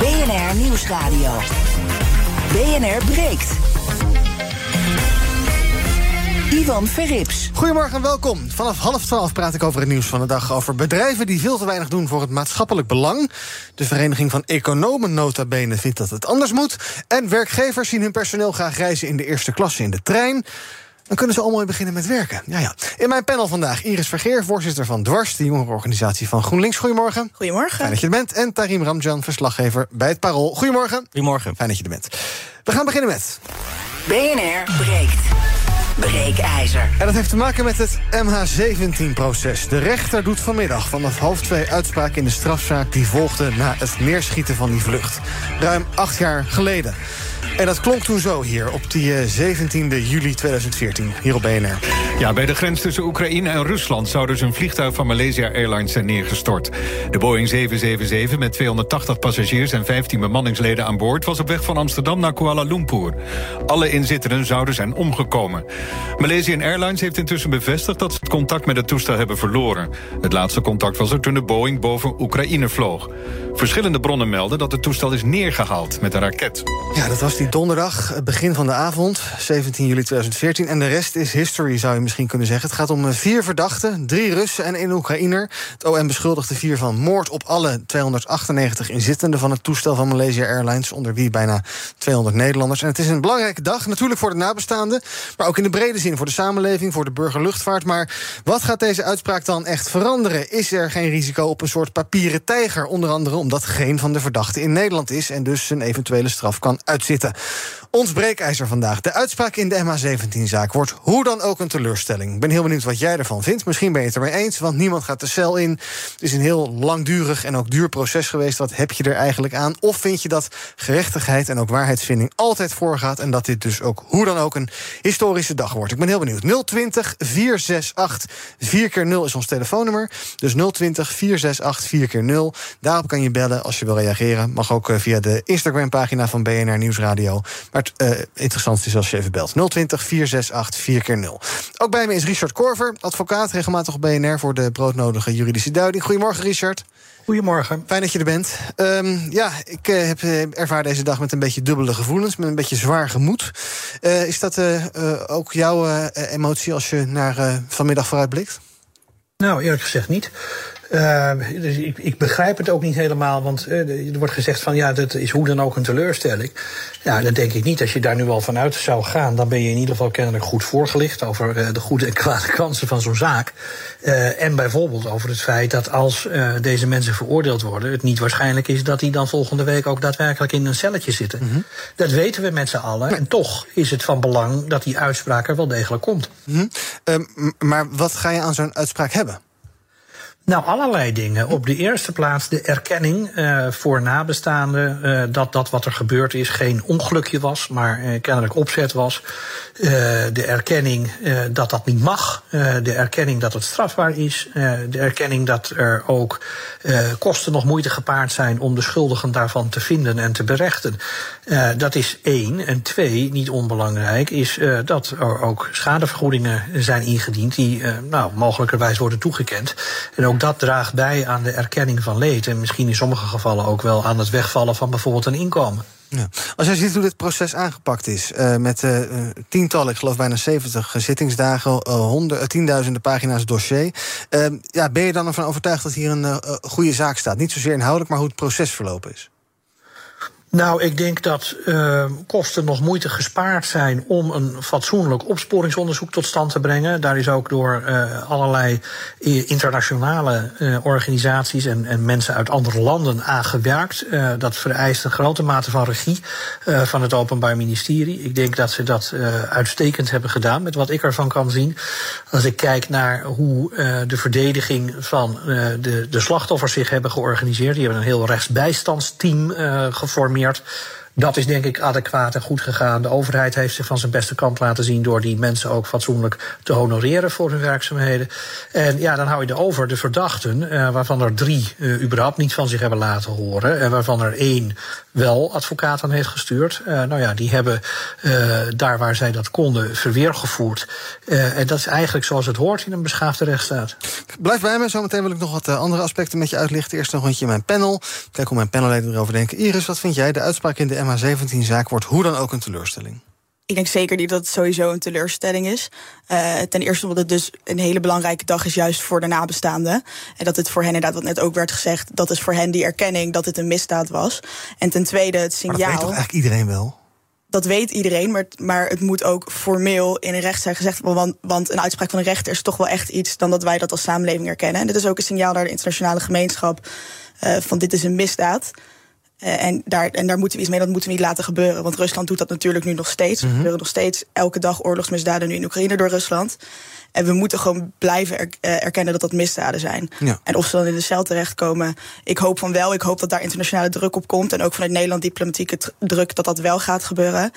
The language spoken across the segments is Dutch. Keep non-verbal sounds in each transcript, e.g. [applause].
BNR Nieuwsradio. BNR breekt. Ivan Verrips. Goedemorgen en welkom. Vanaf half twaalf praat ik over het nieuws van de dag. Over bedrijven die veel te weinig doen voor het maatschappelijk belang. De Vereniging van Economen nota bene vindt dat het anders moet. En werkgevers zien hun personeel graag reizen in de eerste klasse in de trein. Dan kunnen ze allemaal beginnen met werken. Ja, ja. In mijn panel vandaag Iris Vergeer, voorzitter van Dwars, de jongerenorganisatie van GroenLinks. Goedemorgen. Goedemorgen. Fijn dat je er bent. En Tarim Ramjan, verslaggever bij het Parool. Goedemorgen. Goedemorgen. Fijn dat je er bent. We gaan beginnen met. BNR breekt. Breekijzer. En dat heeft te maken met het MH17-proces. De rechter doet vanmiddag vanaf half twee uitspraak in de strafzaak die volgde na het neerschieten van die vlucht. Ruim acht jaar geleden. En dat klonk toen zo hier op die 17e juli 2014, hier op BNR. Ja, bij de grens tussen Oekraïne en Rusland zou dus een vliegtuig van Malaysia Airlines zijn neergestort. De Boeing 777 met 280 passagiers en 15 bemanningsleden aan boord was op weg van Amsterdam naar Kuala Lumpur. Alle inzittenden zouden zijn omgekomen. Malaysian Airlines heeft intussen bevestigd dat ze het contact met het toestel hebben verloren. Het laatste contact was er toen de Boeing boven Oekraïne vloog. Verschillende bronnen melden dat het toestel is neergehaald met een raket. Ja, dat was die donderdag, het begin van de avond, 17 juli 2014. En de rest is history, zou je misschien kunnen zeggen. Het gaat om vier verdachten, drie Russen en één Oekraïner. Het OM beschuldigt de vier van moord op alle 298 inzittenden van het toestel van Malaysia Airlines, onder wie bijna 200 Nederlanders. En het is een belangrijke dag, natuurlijk voor de nabestaanden, maar ook in de brede zin voor de samenleving, voor de burgerluchtvaart. Maar wat gaat deze uitspraak dan echt veranderen? Is er geen risico op een soort papieren tijger, onder andere omdat geen van de verdachten in Nederland is en dus een eventuele straf kan uitzitten? Ons breekijzer vandaag. De uitspraak in de MH17-zaak wordt hoe dan ook een teleurstelling. Ik ben heel benieuwd wat jij ervan vindt. Misschien ben je het ermee eens, want niemand gaat de cel in. Het is een heel langdurig en ook duur proces geweest. Wat heb je er eigenlijk aan? Of vind je dat gerechtigheid en ook waarheidsvinding altijd voorgaat... en dat dit dus ook hoe dan ook een historische dag wordt? Ik ben heel benieuwd. 020 468 4 keer 0 is ons telefoonnummer. Dus 020 468 4 keer 0 Daarop kan je bellen als je wil reageren. Mag ook via de Instagram-pagina van BNR Nieuwsradio. Maar het uh, interessantste is als je even belt. 020 468 4 keer 0 Ook bij me is Richard Korver, advocaat, regelmatig op BNR... voor de broodnodige juridische duiding. Goedemorgen, Richard. Goedemorgen. Fijn dat je er bent. Um, ja, ik uh, heb uh, ervaar deze dag met een beetje dubbele gevoelens, met een beetje zwaar gemoed. Uh, is dat ook jouw emotie als je naar vanmiddag vooruitblikt? Nou, eerlijk gezegd niet. Uh, dus ik, ik, begrijp het ook niet helemaal, want uh, er wordt gezegd van ja, dat is hoe dan ook een teleurstelling. Ja, dat denk ik niet. Als je daar nu al vanuit zou gaan, dan ben je in ieder geval kennelijk goed voorgelicht over uh, de goede en kwade [laughs] kansen van zo'n zaak. en bijvoorbeeld over het feit dat als deze mensen veroordeeld worden, het niet waarschijnlijk is dat die dan volgende week ook daadwerkelijk in een celletje zitten. Mm -hmm. Dat weten we met z'n allen. En toch is het van belang dat die uitspraak er wel degelijk komt. Mm -hmm. maar wat ga je aan zo'n uitspraak hebben? Nou, allerlei dingen. Op de eerste plaats de erkenning uh, voor nabestaanden uh, dat dat wat er gebeurd is geen ongelukje was, maar uh, kennelijk opzet was. de erkenning dat dat niet mag. de erkenning dat het strafbaar is. de erkenning dat er ook kosten nog moeite gepaard zijn om de schuldigen daarvan te vinden en te berechten. dat is één. En twee, niet onbelangrijk, is dat er ook schadevergoedingen zijn ingediend die nou, mogelijkerwijs worden toegekend. En ook dat draagt bij aan de erkenning van leed. En misschien in sommige gevallen ook wel aan het wegvallen van bijvoorbeeld een inkomen. Ja. Als jij ziet hoe dit proces aangepakt is, uh, met uh, tientallen, ik geloof bijna 70 zittingsdagen, honderd, tienduizenden pagina's dossier. ja, ben je dan ervan overtuigd dat hier een goede zaak staat? Niet zozeer inhoudelijk, maar hoe het proces verlopen is? Nou, ik denk dat uh, kosten nog moeite gespaard zijn om een fatsoenlijk opsporingsonderzoek tot stand te brengen. Daar is ook door uh, allerlei internationale uh, organisaties en, en, mensen uit andere landen aan gewerkt. dat vereist een grote mate van regie van het Openbaar Ministerie. Ik denk dat ze dat uitstekend hebben gedaan, met wat ik ervan kan zien. Als ik kijk naar hoe de verdediging van de, de slachtoffers zich hebben georganiseerd. Die hebben een heel rechtsbijstandsteam geformeerd gecharmeerd dat is denk ik adequaat en goed gegaan. De overheid heeft zich van zijn beste kant laten zien door die mensen ook fatsoenlijk te honoreren voor hun werkzaamheden. En ja, dan hou je er over de verdachten, uh, waarvan er drie uh, überhaupt niet van zich hebben laten horen. En waarvan er één wel advocaat aan heeft gestuurd. Uh, nou ja, die hebben daar waar zij dat konden verweer gevoerd. en dat is eigenlijk zoals het hoort in een beschaafde rechtsstaat. Blijf bij me, zometeen wil ik nog wat andere aspecten met je uitlichten. Eerst nog een rondje mijn panel. Kijk hoe mijn panelleden erover denken. Iris, wat vind jij? De uitspraak in de MH17-zaak wordt hoe dan ook een teleurstelling. Ik denk zeker niet dat het sowieso een teleurstelling is. Uh, ten eerste omdat het dus een hele belangrijke dag is, juist voor de nabestaanden. En dat het voor hen inderdaad, wat net ook werd gezegd, dat is voor hen die erkenning dat het een misdaad was. En ten tweede het signaal. Maar dat weet toch eigenlijk iedereen wel? Dat weet iedereen, maar, maar het moet ook formeel in een rechtszaak gezegd worden. Want, want een uitspraak van een rechter is toch wel echt iets dan dat wij dat als samenleving erkennen. En dit is ook een signaal naar de internationale gemeenschap uh, van dit is een misdaad. Uh, en, daar, en daar moeten we iets mee, dat moeten we niet laten gebeuren. Want Rusland doet dat natuurlijk nu nog steeds. Er mhm. gebeuren nog steeds elke dag oorlogsmisdaden nu in Oekraïne door Rusland. En we moeten gewoon blijven er, uh, erkennen dat dat misdaden zijn. Ja. En of ze dan in de cel terechtkomen, ik hoop van wel. Ik hoop dat daar internationale druk op komt. En ook vanuit Nederland diplomatieke druk dat dat wel gaat gebeuren.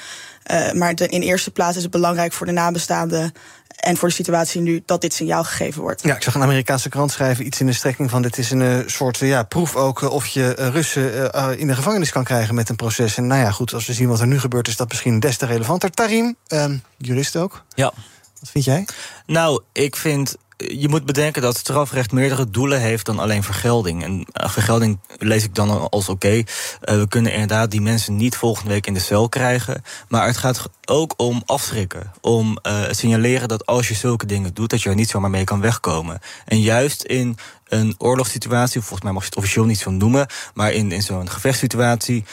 Uh, maar de, in eerste plaats is het belangrijk voor de nabestaanden en voor de situatie nu dat dit signaal gegeven wordt. Ja, ik zag een Amerikaanse krant schrijven iets in de strekking van... dit is een uh, soort ja, proef ook uh, of je uh, Russen in de gevangenis kan krijgen met een proces. En nou ja, goed, als we zien wat er nu gebeurt... is dat misschien des te relevanter. Tarim, ehm, jurist ook. Ja. Wat vind jij? Nou, ik vind je moet bedenken dat strafrecht meerdere doelen heeft dan alleen vergelding. En uh, vergelding lees ik dan als oké. Uh, we kunnen inderdaad die mensen niet volgende week in de cel krijgen. Maar het gaat ook om afschrikken. Om uh, signaleren dat als je zulke dingen doet, dat je er niet zomaar mee kan wegkomen. En juist in een oorlogssituatie, volgens mij mag je het officieel niet zo noemen, maar in, in zo'n gevechtssituatie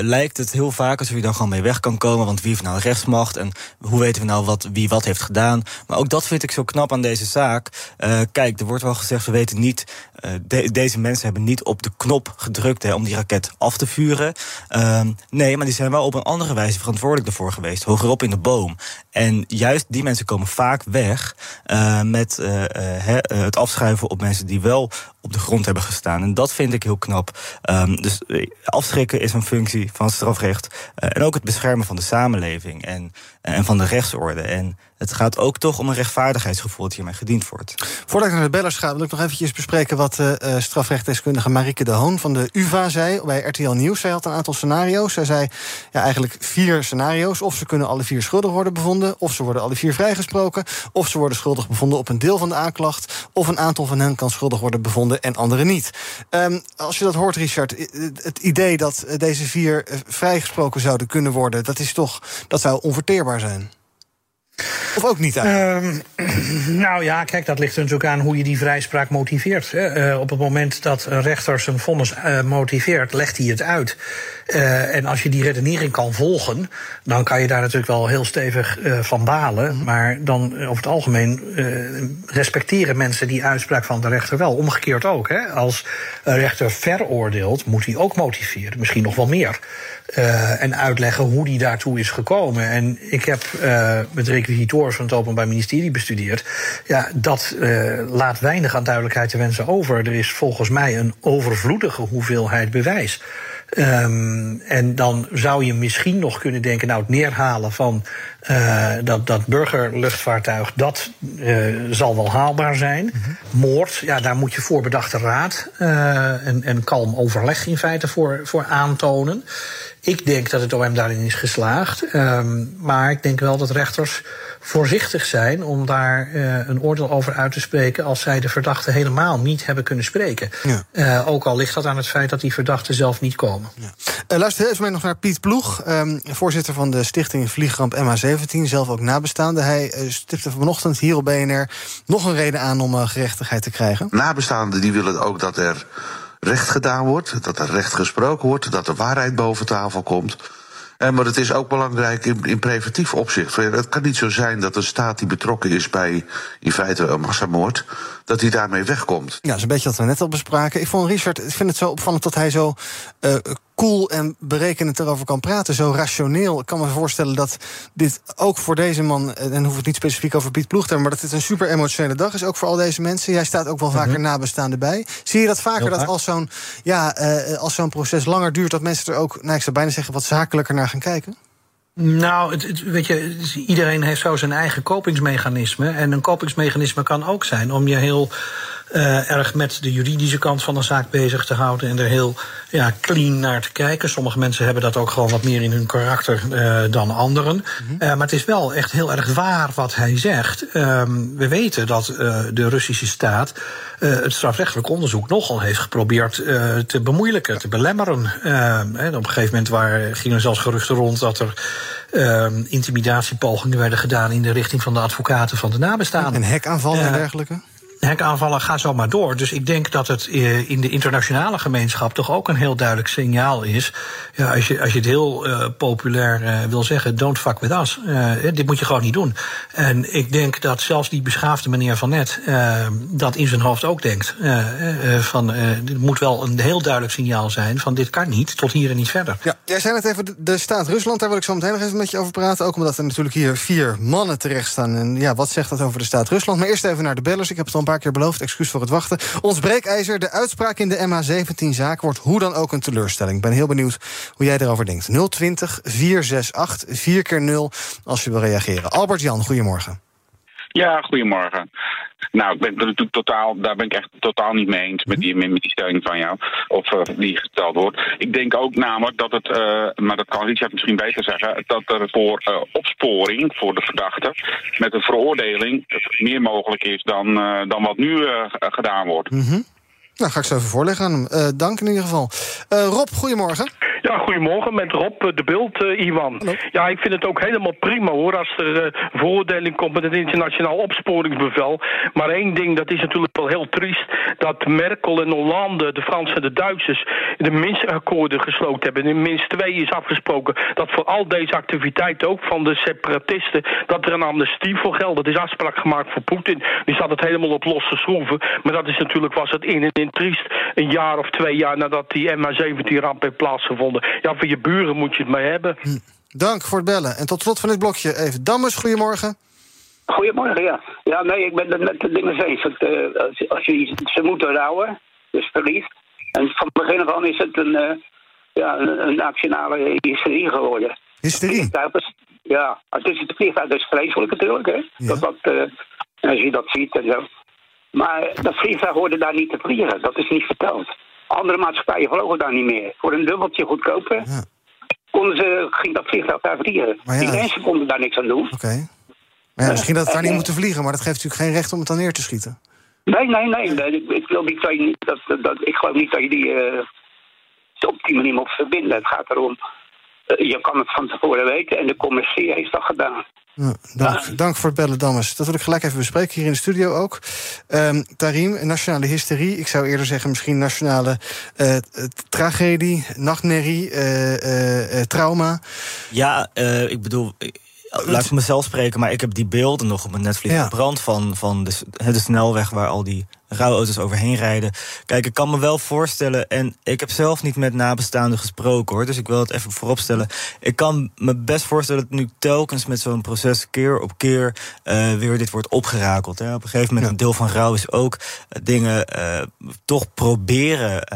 lijkt het heel vaak alsof je dan gewoon mee weg kan komen. Want wie heeft nou rechtsmacht en hoe weten we nou wat, wie wat heeft gedaan? Maar ook dat vind ik zo knap aan deze zaak. Uh, kijk, er wordt wel gezegd, we weten niet, de, deze mensen hebben niet op de knop gedrukt hè, om die raket af te vuren. nee, maar die zijn wel op een andere wijze verantwoordelijk ervoor geweest, hogerop in de boom. En juist die mensen komen vaak weg met het afschuiven op mensen die wel op de grond hebben gestaan. En dat vind ik heel knap. Um, dus eh, afschrikken is een functie van strafrecht. En ook het beschermen van de samenleving en, en van de rechtsorde. En het gaat ook toch om een rechtvaardigheidsgevoel dat hiermee gediend wordt. Voordat ik naar de bellers ga, wil ik nog eventjes bespreken uh, strafrechtdeskundige Marike de Hoon van de UVA zei bij RTL Nieuws. Zij had een aantal scenario's. Zij zei ja, eigenlijk vier scenario's. Of ze kunnen alle vier schuldig worden bevonden, of ze worden alle vier vrijgesproken, of ze worden schuldig bevonden op een deel van de aanklacht, of een aantal van hen kan schuldig worden bevonden en anderen niet. Um, als je dat hoort, Richard, het idee dat deze vier vrijgesproken zouden kunnen worden, dat is toch dat zou onverteerbaar zijn. Of ook niet eigenlijk? Um, [clears throat] nou ja, kijk, dat ligt er natuurlijk aan hoe je die vrijspraak motiveert. Uh, op het moment dat een rechter zijn vonnis uh, motiveert, legt hij het uit. Uh, en als je die redenering kan volgen, dan kan je daar natuurlijk wel heel stevig van balen. Mm Maar dan over het algemeen respecteren mensen die uitspraak van de rechter wel. Omgekeerd ook. Hè. Als een rechter veroordeelt, moet hij ook motiveren. Misschien nog wel meer. Uh, en uitleggen hoe die daartoe is gekomen. En ik heb uh, met requisitoors van het Openbaar Ministerie bestudeerd. Ja, dat uh, laat weinig aan duidelijkheid te wensen over. Er is volgens mij een overvloedige hoeveelheid bewijs. Um, en dan zou je misschien nog kunnen denken, nou, het neerhalen van uh, dat, dat burgerluchtvaartuig, dat uh, zal wel haalbaar zijn. Mm -hmm. Moord, ja, daar moet je voorbedachte raad uh, en, en kalm overleg in feite voor, voor aantonen. Ik denk dat het OM daarin is geslaagd. Um, maar ik denk wel dat rechters voorzichtig zijn om daar uh, een oordeel over uit te spreken als zij de verdachte helemaal niet hebben kunnen spreken. Ja. Uh, ook al ligt dat aan het feit dat die verdachten zelf niet komen. Ja. Uh, luister even nog naar Piet Ploeg, um, voorzitter van de stichting Vliegramp MH17, zelf ook nabestaande. Hij stipte vanochtend hier op BNR nog een reden aan om gerechtigheid te krijgen. Nabestaanden die willen ook dat er recht gedaan wordt, dat er recht gesproken wordt, dat de waarheid boven tafel komt. En maar het is ook belangrijk in, preventief opzicht. Het kan niet zo zijn dat een staat die betrokken is bij in feite een massamoord, dat hij daarmee wegkomt. Ja, dat is een beetje wat we net al bespraken. Ik vond Richard, ik vind het zo opvallend dat hij zo uh, cool en berekenend erover kan praten. Zo rationeel. Ik kan me voorstellen dat dit ook voor deze man, en hoef het niet specifiek over Piet Ploeg te maar dat dit een super emotionele dag is, ook voor al deze mensen. Jij staat ook wel vaker -hmm. nabestaande bij. Zie je dat vaker dat als zo'n ja, uh, als zo'n proces langer duurt, dat mensen er ook, nou, ik zou bijna zeggen, wat zakelijker naar gaan kijken? Nou, het, het, weet je, iedereen heeft zo zijn eigen kopingsmechanisme. En een kopingsmechanisme kan ook zijn om je heel uh, erg met de juridische kant van een zaak bezig te houden en er heel ja, clean naar te kijken. Sommige mensen hebben dat ook gewoon wat meer in hun karakter uh, dan anderen. Mm -hmm. uh, maar het is wel echt heel erg waar wat hij zegt. Um, we weten dat de Russische staat het strafrechtelijk onderzoek nogal heeft geprobeerd te bemoeilijken, te belemmeren. en op een gegeven moment waar, gingen er zelfs geruchten rond dat er um, intimidatiepogingen werden gedaan in de richting van de advocaten van de nabestaanden. En hekaanvallen en dergelijke? Hekaanvallen gaan zo maar door. Dus ik denk dat het in de internationale gemeenschap toch ook een heel duidelijk signaal is. Ja, als, je, als je het heel uh, populair uh, wil zeggen, don't fuck with us. Dit moet je gewoon niet doen. En ik denk dat zelfs die beschaafde meneer van net dat in zijn hoofd ook denkt. van, dit moet wel een heel duidelijk signaal zijn van dit kan niet, tot hier en niet verder. Ja, jij zei net even, de, de staat Rusland, daar wil ik zo meteen nog even met je over praten. Ook omdat er natuurlijk hier vier mannen terecht staan. En ja, wat zegt dat over de staat Rusland? Maar eerst even naar de bellers. Ik heb het al een paar keer beloofd, excuus voor het wachten. Ons breekijzer, de uitspraak in de MH17-zaak wordt hoe dan ook een teleurstelling. Ik ben heel benieuwd hoe jij erover denkt. 020 468 4 keer 0 als je wil reageren. Albert Jan, goedemorgen. Ja, goedemorgen. Nou, ik ben natuurlijk totaal, daar ben ik echt totaal niet mee eens met die, met die stelling van jou. Of uh, die gesteld wordt. Ik denk ook namelijk dat het, uh, maar dat kan Richard misschien beter zeggen, dat er voor uh, opsporing voor de verdachte met een veroordeling meer mogelijk is dan, dan wat nu gedaan wordt. Mm -hmm. Nou, ga ik zo even voorleggen aan hem. dank in ieder geval. Rob, goedemorgen. Ja, goedemorgen, met Rob de Bult, uh, Iwan. Hallo. Ja, ik vind het ook helemaal prima hoor, als er uh, veroordeling komt met het internationaal opsporingsbevel. Maar één ding, dat is natuurlijk wel heel triest, dat Merkel en Hollande, de Fransen en de Duitsers, de Minsk-akkoorden gesloten hebben. In Minsk 2 is afgesproken dat voor al deze activiteiten, ook van de separatisten, dat er een amnestie voor geldt. Dat is afspraak gemaakt voor Poetin. Die zat het helemaal op losse schroeven. Maar dat is natuurlijk, was het in en in triest, een jaar of twee jaar nadat die MH17-ramp heeft plaatsgevonden. Ja, voor je buren moet je het mee hebben. Hm. Dank voor het bellen. En tot slot van dit blokje even Dammers, goedemorgen. Goedemorgen, ja. Ja, nee, ik ben het met de dingen eens. Dat, uh, als, als je ze moeten rouwen, dus verliefd. En van begin af aan is het een, uh, ja, een, een nationale hysterie geworden. Hysterie? Ja, het is het vliegtuig is vreselijk natuurlijk, hè. Ja. Dat, dat, uh, als je dat ziet en zo. Maar dat vliegtuig hoorde daar niet te vliegen. Dat is niet verteld. Andere maatschappijen vlogen daar niet meer. Voor een dubbeltje goedkoper ja. konden ze, ging dat vliegtuig daar vliegen. Ja, Die mensen konden daar niks aan doen. Oké. Okay. Maar ja, misschien dat het daar niet moeten vliegen, maar dat geeft natuurlijk geen recht om het dan neer te schieten. Nee, nee, nee. nee. Ik, ik, wil niet dat je, dat, dat, ik geloof niet dat je die uh, op die manier moet verbinden. Het gaat erom, je kan het van tevoren weten en de commissie heeft dat gedaan. Ja, dank, dank, voor het bellen, Dames. Dat wil ik gelijk even bespreken hier in de studio ook. Um, Tarim, nationale hysterie. Ik zou eerder zeggen misschien nationale uh, tragedie, nachtmerrie, uh, trauma. Ja, ik bedoel... Laat ik mezelf spreken, maar ik heb die beelden nog op mijn netvlies ja. gebrand van, van de, de snelweg waar al die rouwauto's overheen rijden. Kijk, ik kan me wel voorstellen, en ik heb zelf niet met nabestaanden gesproken hoor, dus ik wil het even vooropstellen. Ik kan me best voorstellen dat nu telkens met zo'n proces keer op keer uh, weer dit wordt opgerakeld. Hè. Op een gegeven moment, ja. een deel van rouw is ook uh, dingen uh, toch proberen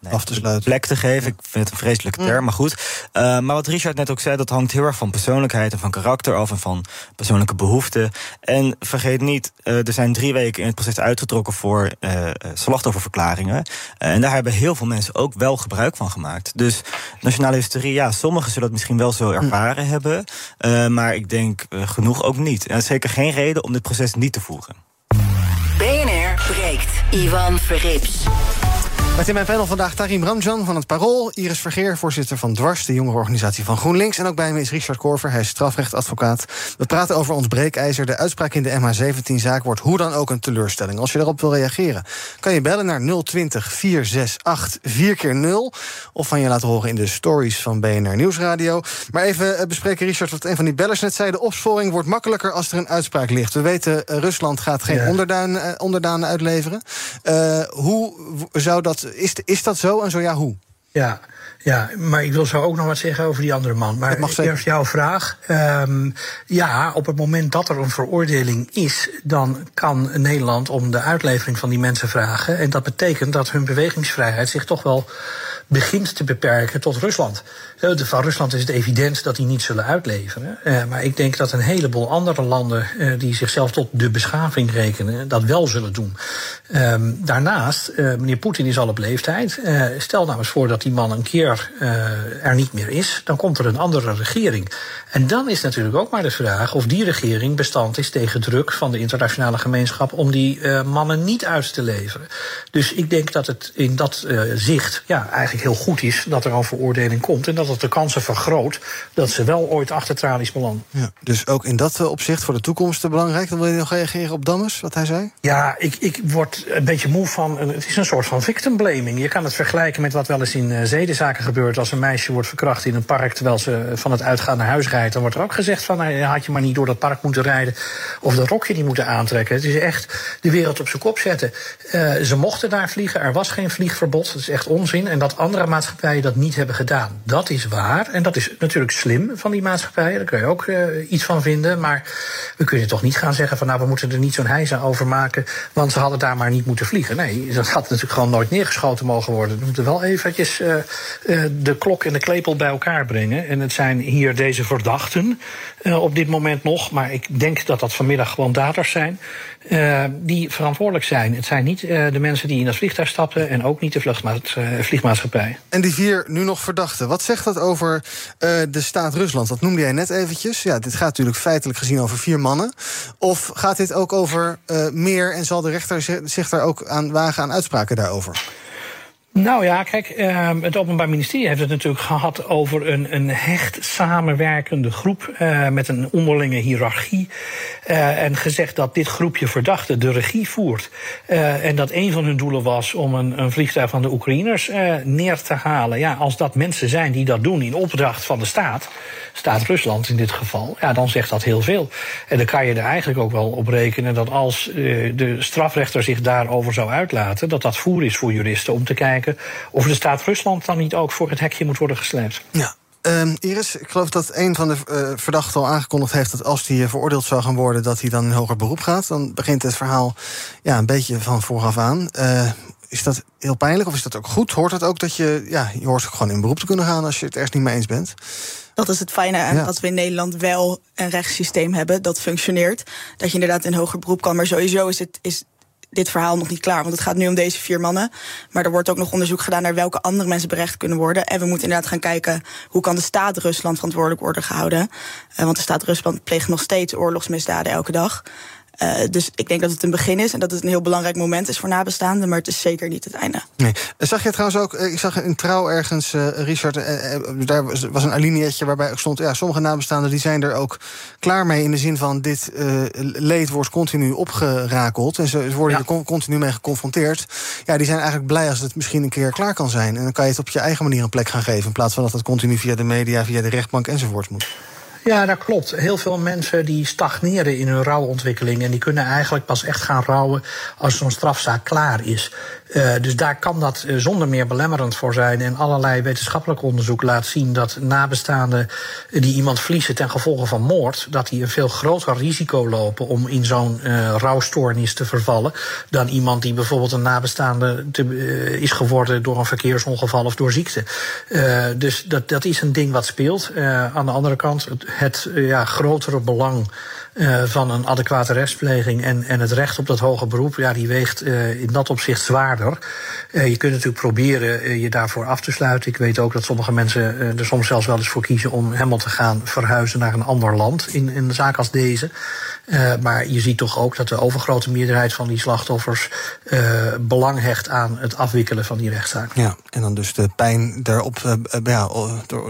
nee, af te sluiten. plek te geven. Ja. Ik vind het een vreselijke term, maar goed. maar wat Richard net ook zei, dat hangt heel erg van persoonlijkheid en van karakter af en van persoonlijke behoeften. En vergeet niet, er zijn drie weken in het proces uitgetrokken voor uh, slachtofferverklaringen. Uh, en daar hebben heel veel mensen ook wel gebruik van gemaakt. Dus nationale hysterie, ja, sommigen zullen het misschien wel zo ervaren hm. hebben. Uh, maar ik denk genoeg ook niet. En zeker geen reden om dit proces niet te voeren. BNR breekt. Ivan Verrips. Met in mijn panel vandaag Tarim Ramjan van het Parool... Iris Vergeer, voorzitter van Dwars, de jongerenorganisatie van GroenLinks... en ook bij me is Richard Korver, hij is strafrechtadvocaat. We praten over ons breekijzer. De uitspraak in de MH17-zaak wordt hoe dan ook een teleurstelling. Als je erop wil reageren, kan je bellen naar 020 468 4 keer 0 of van je laten horen in de stories van BNR Nieuwsradio. Maar even eh, bespreken, Richard, wat een van die bellers net zei... de opsporing wordt makkelijker als er een uitspraak ligt. We weten, uh, Rusland gaat geen Ja. uh, onderdanen uitleveren. Uh, hoe zou dat... Is, is dat zo en zo ja, hoe? Ja, ja, maar ik wil zo ook nog wat zeggen over die andere man. Maar eerst jouw vraag. Um, ja, op het moment dat er een veroordeling is, dan kan Nederland om de uitlevering van die mensen vragen. En dat betekent dat hun bewegingsvrijheid zich toch wel begint te beperken tot Rusland. Van Rusland is het evident dat die niet zullen uitleveren. Uh, maar ik denk dat een heleboel andere landen uh, die zichzelf tot de beschaving rekenen, dat wel zullen doen. Um, daarnaast, uh, meneer Poetin is al op leeftijd. stel nou eens voor dat die man een keer er niet meer is, dan komt er een andere regering. En dan is natuurlijk ook maar de vraag of die regering bestand is tegen druk van de internationale gemeenschap om die mannen niet uit te leveren. Dus ik denk dat het in dat zicht ja, eigenlijk heel goed is dat er al veroordeling komt en dat het de kansen vergroot dat ze wel ooit achter tralies belanden. Ja, dus ook in dat opzicht voor de toekomst belangrijk. Dan wil je nog reageren op Dammes, wat hij zei? Ja, ik, ik word een beetje moe van. Het is een soort van victim blaming. Je kan het vergelijken met wat wel eens in zedenzaken gebeurt. Als een meisje wordt verkracht in een park terwijl ze van het uitgaan naar huis rijdt, dan wordt er ook gezegd van nou, had je maar niet door dat park moeten rijden of dat rokje niet moeten aantrekken. Het is echt de wereld op zijn kop zetten. Uh, ze mochten daar vliegen, er was geen vliegverbod. Dat is echt onzin. En dat andere maatschappijen dat niet hebben gedaan. Dat is waar. En dat is natuurlijk slim van die maatschappijen. Daar kun je ook uh, iets van vinden. Maar we kunnen toch niet gaan zeggen van nou, we moeten er niet zo'n heisa over maken. Want ze hadden daar maar niet moeten vliegen. Nee, dat had natuurlijk gewoon nooit neergeschoten mogen worden. We moeten wel eventjes uh, de klok en de klepel bij elkaar brengen. En het zijn hier deze verdachten op dit moment nog. Maar ik denk dat dat vanmiddag gewoon daders zijn. die verantwoordelijk zijn. Het zijn niet de mensen die in dat vliegtuig stapten. En ook niet de vliegmaatschappij. En die vier nu nog verdachten. Wat zegt dat over de staat Rusland? Dat noemde jij net eventjes. Ja, dit gaat natuurlijk feitelijk gezien over vier mannen. Of gaat dit ook over meer en zal de rechter zich daar ook aan wagen aan uitspraken daarover? Nou ja, kijk, uh, het Openbaar Ministerie heeft het natuurlijk gehad over een, een hecht samenwerkende groep uh, met een onderlinge hiërarchie. Uh, en gezegd dat dit groepje verdachten de regie voert. Uh, en dat een van hun doelen was om een, een vliegtuig van de Oekraïners neer te halen. Ja, als dat mensen zijn die dat doen in opdracht van de staat, staat Rusland in dit geval, ja, dan zegt dat heel veel. En dan kan je er eigenlijk ook wel op rekenen dat als de strafrechter zich daarover zou uitlaten, dat dat voer is voor juristen om te kijken of de staat Rusland dan niet ook voor het hekje moet worden gesleept. Ja. Um, Iris, ik geloof dat een van de uh, verdachten al aangekondigd heeft dat als hij veroordeeld zou gaan worden, dat hij dan in hoger beroep gaat. Dan begint het verhaal ja, een beetje van vooraf aan. Uh, is dat heel pijnlijk of is dat ook goed? Hoort het ook dat je, ja, je hoort ook gewoon in beroep te kunnen gaan als je het ergens niet mee eens bent? Dat is het fijne aan ja. dat we in Nederland wel een rechtssysteem hebben dat functioneert. Dat je inderdaad in hoger beroep kan. Maar sowieso is het. Is dit verhaal nog niet klaar. Want het gaat nu om deze vier mannen. Maar er wordt ook nog onderzoek gedaan naar welke andere mensen berecht kunnen worden. En we moeten inderdaad gaan kijken hoe kan de staat Rusland verantwoordelijk worden gehouden. Uh, want de staat Rusland pleegt nog steeds oorlogsmisdaden elke dag. Uh, dus ik denk dat het een begin is en dat het een heel belangrijk moment is voor nabestaanden, maar het is zeker niet het einde. Nee. Zag je trouwens ook, ik zag in trouw ergens, uh, Richard, uh, daar was een alineaatje waarbij ook stond, ja, sommige nabestaanden die zijn er ook klaar mee in de zin van dit leed wordt continu opgerakeld en ze worden ja. er continu mee geconfronteerd. Ja, die zijn eigenlijk blij als het misschien een keer klaar kan zijn. En dan kan je het op je eigen manier een plek gaan geven in plaats van dat het continu via de media, via de rechtbank enzovoort moet. Ja, dat klopt. Heel veel mensen die stagneren in hun rouwontwikkeling. En die kunnen eigenlijk pas echt gaan rouwen als zo'n strafzaak klaar is. Uh, dus daar kan dat uh, zonder meer belemmerend voor zijn. En allerlei wetenschappelijk onderzoek laat zien dat nabestaanden die iemand verliezen ten gevolge van moord, dat die een veel groter risico lopen om in zo'n uh, rouwstoornis te vervallen. Dan iemand die bijvoorbeeld een nabestaande te, is geworden door een verkeersongeval of door ziekte. dus dat, dat is een ding wat speelt. aan de andere kant, het ja, grotere belang uh, van een adequate rechtspleging en, en het recht op dat hoge beroep, ja, die weegt uh, in dat opzicht zwaarder. Uh, je kunt natuurlijk proberen je daarvoor af te sluiten. Ik weet ook dat sommige mensen er soms zelfs wel eens voor kiezen om helemaal te gaan verhuizen naar een ander land in, in een zaak als deze. Maar je ziet toch ook dat de overgrote meerderheid van die slachtoffers belang hecht aan het afwikkelen van die rechtszaak. Ja, en dan dus de pijn erop uh, ja,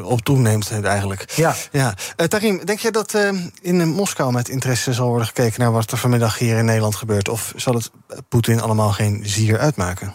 op toeneemt eigenlijk. Ja. ja. Tarim, denk jij dat in Moskou met interesse zal worden gekeken naar wat er vanmiddag hier in Nederland gebeurt? Of zal het Poetin allemaal geen zier uitmaken?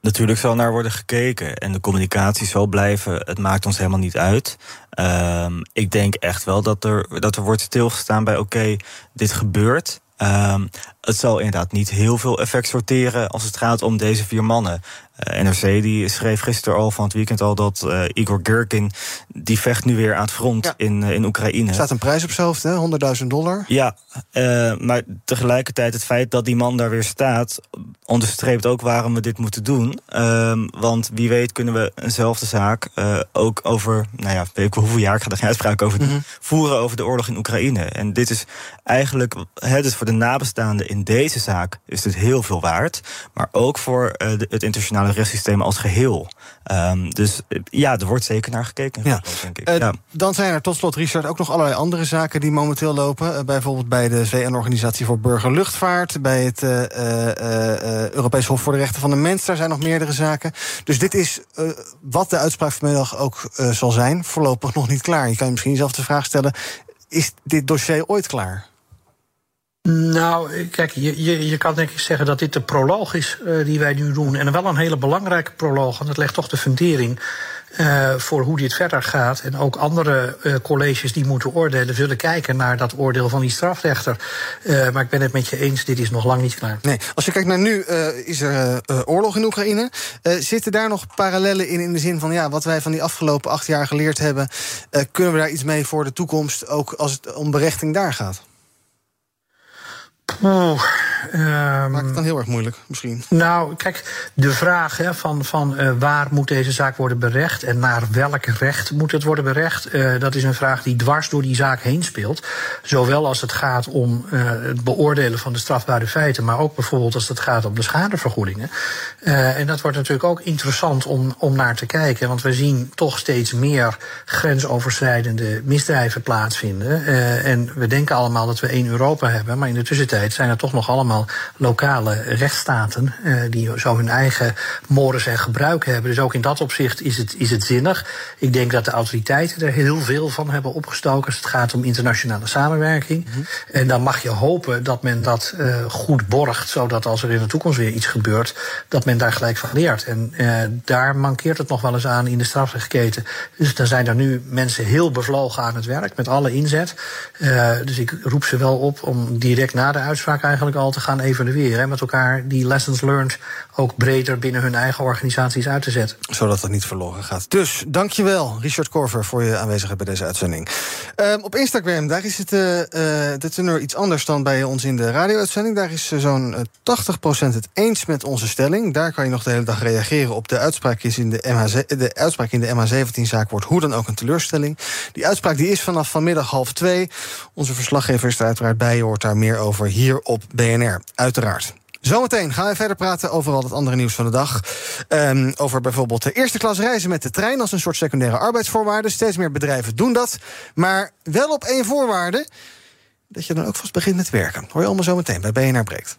Natuurlijk zal naar worden gekeken en de communicatie zal blijven. Het maakt ons helemaal niet uit. Um, ik denk echt wel dat er, dat er wordt stilgestaan bij: oké, dit gebeurt. Um, het zal inderdaad niet heel veel effect sorteren als het gaat om deze vier mannen. Uh, NRC die schreef gisteren al van het weekend al dat uh, Igor Gerkin... die vecht nu weer aan het front ja. in, uh, in Oekraïne. Er staat een prijs op zijn hoofd, 100.000 dollar. Ja, maar tegelijkertijd het feit dat die man daar weer staat... onderstreept ook waarom we dit moeten doen. Ehm, want wie weet kunnen we eenzelfde zaak ook over... nou ja, weet ik hoeveel jaar, ik ga er geen uitspraak over doen... Mm -hmm. voeren over de oorlog in Oekraïne. En dit is eigenlijk, het is voor de nabestaanden in deze zaak... is dit heel veel waard. Maar ook voor de, het internationale rechtssysteem als geheel. Um, dus ja, er wordt zeker naar gekeken. Ja. Denk ik. Uh, ja. Dan zijn er tot slot, Richard, ook nog allerlei andere zaken die momenteel lopen. Uh, bijvoorbeeld bij de VN-organisatie voor Burgerluchtvaart, bij het Europees Hof voor de Rechten van de Mens. Daar zijn nog meerdere zaken. Dus dit is wat de uitspraak vanmiddag ook zal zijn, voorlopig nog niet klaar. Je kan je misschien zelf de vraag stellen: is dit dossier ooit klaar? Nou, kijk, je, je, je kan denk ik zeggen dat dit de proloog is uh, die wij nu doen. En wel een hele belangrijke proloog, want het legt toch de fundering uh, voor hoe dit verder gaat. En ook andere uh, colleges die moeten oordelen, zullen kijken naar dat oordeel van die strafrechter. Maar ik ben het met je eens, dit is nog lang niet klaar. Nee, als je kijkt naar nu, is er oorlog in Oekraïne. zitten daar nog parallellen in, in de zin van ja, wat wij van die afgelopen acht jaar geleerd hebben, kunnen we daar iets mee voor de toekomst, ook als het om berechting daar gaat? Oeh, um, Maakt het dan heel erg moeilijk, misschien? Nou, kijk, de vraag hè, van, van uh, waar moet deze zaak worden berecht en naar welk recht moet het worden berecht, uh, dat is een vraag die dwars door die zaak heen speelt. Zowel als het gaat om uh, het beoordelen van de strafbare feiten, maar ook bijvoorbeeld als het gaat om de schadevergoedingen. en dat wordt natuurlijk ook interessant om, om naar te kijken, want we zien toch steeds meer grensoverschrijdende misdrijven plaatsvinden. en we denken allemaal dat we één Europa hebben, maar in de tussentijd zijn er toch nog allemaal lokale rechtsstaten uh, die zo hun eigen mores en gebruik hebben. Dus ook in dat opzicht is het, is het zinnig. Ik denk dat de autoriteiten er heel veel van hebben opgestoken als het gaat om internationale samenwerking. Mm -hmm. En dan mag je hopen dat men dat uh, goed borgt, zodat als er in de toekomst weer iets gebeurt, dat men daar gelijk van leert. En uh, daar mankeert het nog wel eens aan in de strafrechtketen. Dus dan zijn er nu mensen heel bevlogen aan het werk met alle inzet. dus ik roep ze wel op om direct na de uitspraak eigenlijk al te gaan evalueren. En met elkaar die lessons learned ook breder binnen hun eigen organisaties uit te zetten. Zodat het niet verloren gaat. Dus dankjewel, Richard Korver, voor je aanwezigheid bij deze uitzending. Um, op Instagram, daar is het, uh, uh, de teneur iets anders dan bij ons in de radio-uitzending. Daar is uh, zo'n 80% het eens met onze stelling. Daar kan je nog de hele dag reageren op de uitspraak, is in de, MH, de uitspraak in de MH17-zaak wordt hoe dan ook een teleurstelling. Die uitspraak die is vanaf vanmiddag half twee. Onze verslaggever is er uiteraard bij, je hoort daar meer over hier op BNR, uiteraard. Zometeen gaan we verder praten over al het andere nieuws van de dag. Um, over bijvoorbeeld de eerste klas reizen met de trein als een soort secundaire arbeidsvoorwaarde. Steeds meer bedrijven doen dat. Maar wel op één voorwaarde: dat je dan ook vast begint met werken. Hoor je allemaal zometeen bij BNR Breekt.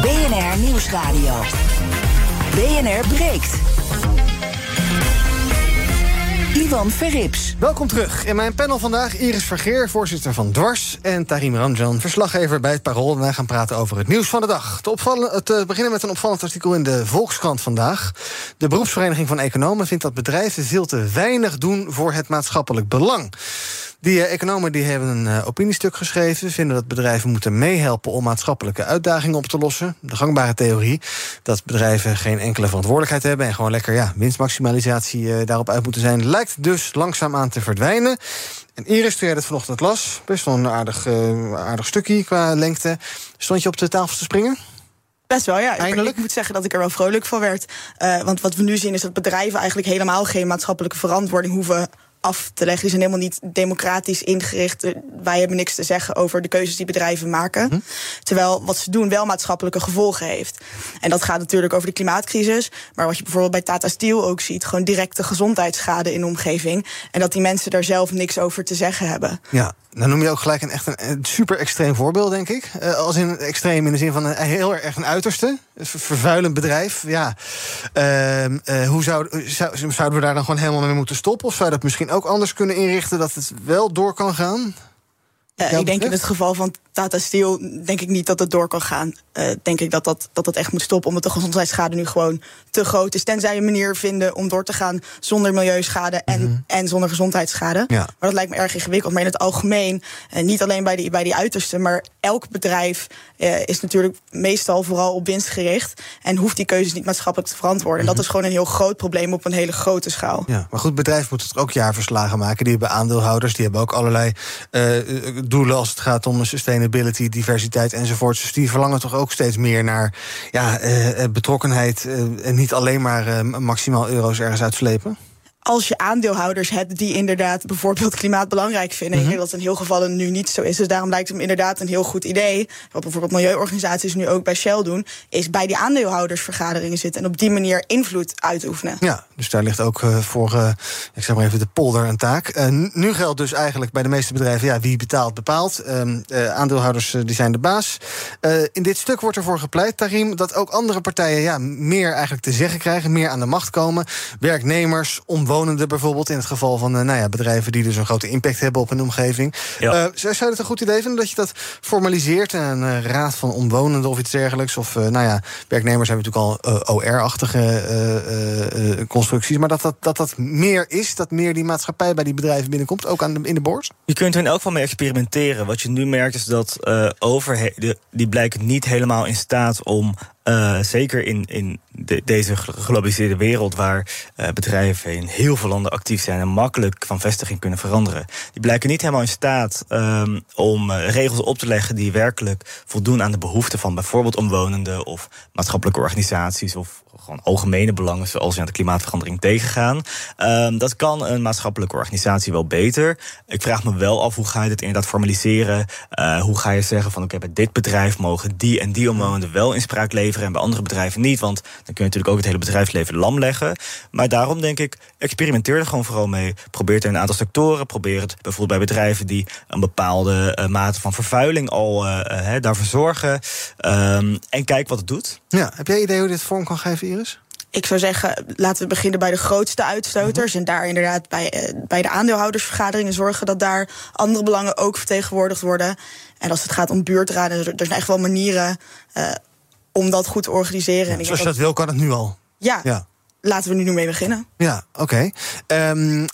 BNR Nieuwsradio. BNR breekt. Ivan Verrips. Welkom terug. In mijn panel vandaag Iris Vergeer, voorzitter van Dwars... en Tarim Ramjan, verslaggever bij het Parool. En wij gaan praten over het nieuws van de dag. Te, te beginnen met een opvallend artikel in de Volkskrant vandaag. De beroepsvereniging van economen vindt dat bedrijven... veel te weinig doen voor het maatschappelijk belang. Die uh, economen die hebben een uh, opiniestuk geschreven. Vinden dat bedrijven moeten meehelpen om maatschappelijke uitdagingen op te lossen. De gangbare theorie dat bedrijven geen enkele verantwoordelijkheid hebben en gewoon lekker ja, winstmaximalisatie uh, daarop uit moeten zijn, lijkt dus langzaamaan te verdwijnen. En Iris, toen jij dat vanochtend las, best wel een aardig, aardig stukje qua lengte. Stond je op de tafel te springen? Best wel, ja. Eindelijk. Ik, moet zeggen dat ik er wel vrolijk van werd. Uh, want wat we nu zien is dat bedrijven eigenlijk helemaal geen maatschappelijke verantwoording hoeven af te leggen. Die zijn helemaal niet democratisch ingericht. Wij hebben niks te zeggen over de keuzes die bedrijven maken. Hm. Terwijl wat ze doen wel maatschappelijke gevolgen heeft. En dat gaat natuurlijk over de klimaatcrisis. Maar wat je bijvoorbeeld bij Tata Steel ook ziet, gewoon directe gezondheidsschade in de omgeving. En dat die mensen daar zelf niks over te zeggen hebben. Ja, dan noem je ook gelijk een echt een, super extreem voorbeeld, denk ik. Uh, als in extreem in de zin van een, heel erg een uiterste. Een vervuilend bedrijf. Ja. Uh, uh, hoe zou, zou, zouden we daar dan gewoon helemaal mee moeten stoppen? Of zou je dat misschien ook anders kunnen inrichten dat het wel door kan gaan? Uh, ik denk in het geval van Tata Steel denk ik niet dat het door kan gaan. Uh, denk ik dat dat, dat dat echt moet stoppen, omdat de gezondheidsschade nu gewoon te groot is. Tenzij je een manier vinden om door te gaan zonder milieuschade en, mm -hmm. en zonder gezondheidsschade. Ja. Maar dat lijkt me erg ingewikkeld. Maar in het algemeen, uh, niet alleen bij die, bij die uitersten, maar elk bedrijf is natuurlijk meestal vooral op winst gericht. En hoeft die keuzes niet maatschappelijk te verantwoorden. Mm -hmm. En dat is gewoon een heel groot probleem op een hele grote schaal. Ja, maar goed, bedrijven moeten er ook jaarverslagen maken. Die hebben aandeelhouders, die hebben ook allerlei doelen als het gaat om sustainability, diversiteit enzovoort. Dus die verlangen toch ook steeds meer naar ja, uh, betrokkenheid uh, en niet alleen maar maximaal euro's ergens uitslepen? Als je aandeelhouders hebt die inderdaad bijvoorbeeld klimaat belangrijk vinden. Mm -hmm. Ik denk dat in heel gevallen nu niet zo is. Dus daarom lijkt het me inderdaad een heel goed idee. Wat bijvoorbeeld milieuorganisaties nu ook bij Shell doen, is bij die aandeelhoudersvergaderingen zitten en op die manier invloed uitoefenen. Ja, dus daar ligt ook uh, voor, uh, ik zeg maar even, de polder een taak. Uh, nu geldt dus eigenlijk bij de meeste bedrijven, ja, wie betaalt, bepaalt. Ehm, aandeelhouders die zijn de baas. in dit stuk wordt ervoor gepleit, Tarim, dat ook andere partijen ja, meer eigenlijk te zeggen krijgen, meer aan de macht komen. Werknemers, omwonenden omwonenden bijvoorbeeld. In het geval van uh, nou ja, bedrijven die dus een grote impact hebben op een omgeving. Ja. Uh, zou je het een goed idee vinden dat je dat formaliseert? Een uh, raad van omwonenden of iets dergelijks? Of nou ja, werknemers hebben natuurlijk al OR-achtige constructies. Maar dat dat, dat dat meer is, dat meer die maatschappij bij die bedrijven binnenkomt, ook aan de, in de boord? Je kunt er in elk geval mee experimenteren. Wat je nu merkt is dat overheden die blijken niet helemaal in staat om uh, zeker in, in de, deze geglobaliseerde wereld, waar uh, bedrijven in heel veel landen actief zijn en makkelijk van vestiging kunnen veranderen, die blijken niet helemaal in staat um, om uh, regels op te leggen die werkelijk voldoen aan de behoeften van bijvoorbeeld omwonenden of maatschappelijke organisaties of gewoon algemene belangen, zoals je aan de klimaatverandering tegengaan. Um, dat kan een maatschappelijke organisatie wel beter. Ik vraag me wel af hoe ga je dit inderdaad formaliseren? Hoe ga je zeggen van oké, okay, bij dit bedrijf mogen die en die omwonenden wel inspraak leveren en bij andere bedrijven niet? Want dan kun je natuurlijk ook het hele bedrijfsleven lam leggen. Maar daarom denk ik, experimenteer er gewoon vooral mee. Probeer het in een aantal sectoren. Probeer het bijvoorbeeld bij bedrijven die een bepaalde uh, mate van vervuiling al uh, daarvoor zorgen. Um, en kijk wat het doet. Ja, heb jij idee hoe dit vorm kan geven, Iris? Ik zou zeggen, laten we beginnen bij de grootste uitstoters. -hmm. En daar inderdaad bij, bij de aandeelhoudersvergaderingen zorgen dat daar andere belangen ook vertegenwoordigd worden. En als het gaat om buurtraden, er, er zijn echt wel manieren uh, om dat goed te organiseren. Ja, en zoals je dat wil, kan het nu al. Ja. ja laten we nu mee beginnen. Ja, oké. Okay. Um, uh,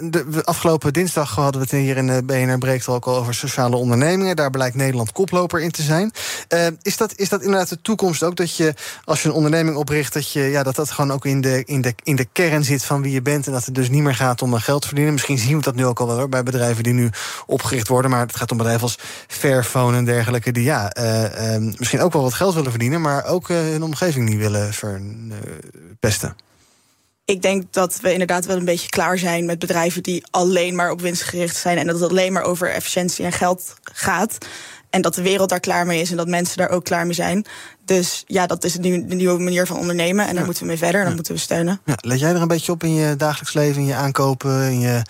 de, afgelopen dinsdag hadden we het hier in de BNR Breekt ook al over sociale ondernemingen. Daar blijkt Nederland koploper in te zijn. Uh, is, dat, is dat inderdaad de toekomst ook? Dat je, als je een onderneming opricht, dat je, ja, dat, dat gewoon ook in de, in, de, in de kern zit van wie je bent. En dat het dus niet meer gaat om geld verdienen. Misschien zien we dat nu ook al wel hoor, bij bedrijven die nu opgericht worden. Maar het gaat om bedrijven als Fairphone en dergelijke. Die ja, uh, misschien ook wel wat geld willen verdienen. Maar ook hun omgeving niet willen verpesten ik denk dat we inderdaad wel een beetje klaar zijn met bedrijven die alleen maar op winst gericht zijn en dat het alleen maar over efficiëntie en geld gaat. En dat de wereld daar klaar mee is en dat mensen daar ook klaar mee zijn. Dus ja, dat is de nieuwe manier van ondernemen. En daar ja. moeten we mee verder en dat moeten we steunen. Ja, let jij er een beetje op in je dagelijks leven, in je aankopen, in je,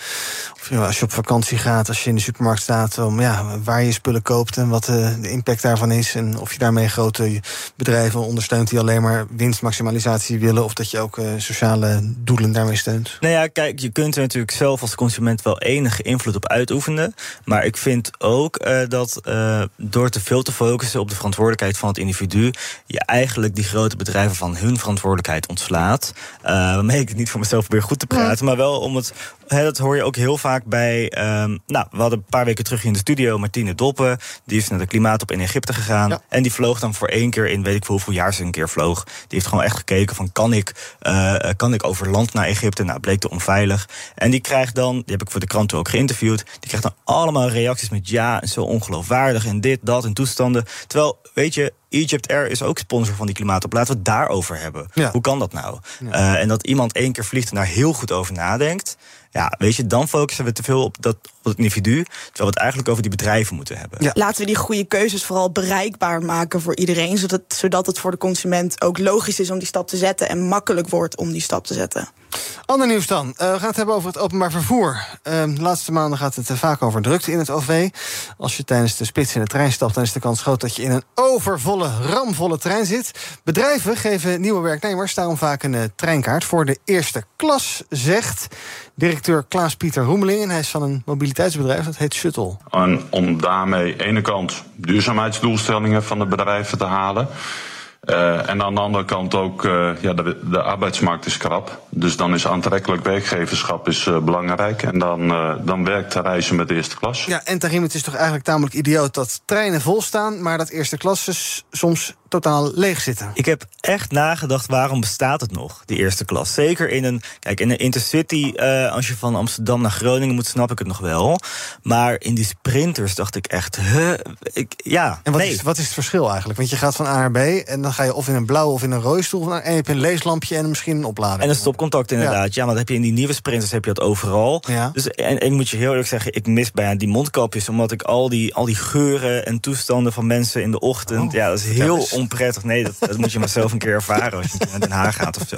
of ja, als je op vakantie gaat, als je in de supermarkt staat, om ja, waar je spullen koopt en wat de, de impact daarvan is. En of je daarmee grote bedrijven ondersteunt die alleen maar winstmaximalisatie willen, of dat je ook uh, sociale doelen daarmee steunt. Nou ja, kijk, je kunt er natuurlijk zelf als consument wel enige invloed op uitoefenen. Maar ik vind ook uh, dat uh, door te veel te focussen op de verantwoordelijkheid van het individu, je eigenlijk die grote bedrijven van hun verantwoordelijkheid ontslaat. Uh, waarmee ik het niet voor mezelf weer goed te praten, maar wel om het. dat hoor je ook heel vaak bij. Um, nou, we hadden een paar weken terug in de studio Martine Doppen. Die is naar de klimaatop in Egypte gegaan. En die vloog dan voor één keer in weet ik hoeveel jaar ze een keer vloog. Die heeft gewoon echt gekeken van kan ik, uh, kan ik over land naar Egypte? Nou, bleek te onveilig. En die krijgt dan, die heb ik voor de kranten ook geïnterviewd. Die krijgt dan allemaal reacties met ja, zo ongeloofwaardig en dit, dat en toestanden. Terwijl, weet je, Egypt Air is ook sponsor van die klimaatop. Laten we het daarover hebben. Hoe kan dat nou? Uh, en dat iemand één keer vliegt en daar heel goed over nadenkt. Ja, weet je, dan focussen we te veel op, dat, op het individu. Terwijl we het eigenlijk over die bedrijven moeten hebben. Ja. Laten we die goede keuzes vooral bereikbaar maken voor iedereen. Zodat, zodat het voor de consument ook logisch is om die stap te zetten. En makkelijk wordt om die stap te zetten. Ander nieuws dan. Uh, we gaan het hebben over het openbaar vervoer. Uh, de laatste maanden gaat het uh, vaak over drukte in het OV. Als je tijdens de spits in de trein stapt, dan is de kans groot dat je in een overvolle, ramvolle trein zit. Bedrijven geven nieuwe werknemers daarom vaak een treinkaart voor de eerste klas, zegt directeur Klaas-Pieter Roemeling. En hij is van een mobiliteitsbedrijf, dat heet Shuttle. En om daarmee ene kant duurzaamheidsdoelstellingen van de bedrijven te halen. Uh, en aan de andere kant ook, uh, ja, de, de, arbeidsmarkt is krap. Dus dan is aantrekkelijk werkgeverschap is, uh, belangrijk. En dan, dan werkt reizen met de eerste klas. Ja, en Tarim, het is toch eigenlijk tamelijk idioot dat treinen vol staan... maar dat eerste klasses soms totaal leeg zitten. Ik heb echt nagedacht, waarom bestaat het nog, die eerste klas? Zeker in een, kijk, in een intercity, uh, als je van Amsterdam naar Groningen moet, snap ik het nog wel. Maar in die sprinters dacht ik echt, huh, ik, ja, En wat, nee. is, wat is het verschil eigenlijk? Want je gaat van A naar B en dan ga je of in een blauwe of in een rode stoel... en je hebt een leeslampje en misschien een oplader. En een stopcontact inderdaad. Ja, ja maar dat heb je in die nieuwe sprinters heb je dat overal. Ja. Dus, en ik moet je heel eerlijk zeggen, ik mis bijna die mondkapjes... omdat ik al die, al die geuren en toestanden van mensen in de ochtend... Oh, ja, dat is heel onprettig. Nee, dat, dat moet je maar zelf een keer ervaren als je naar Den Haag gaat of zo.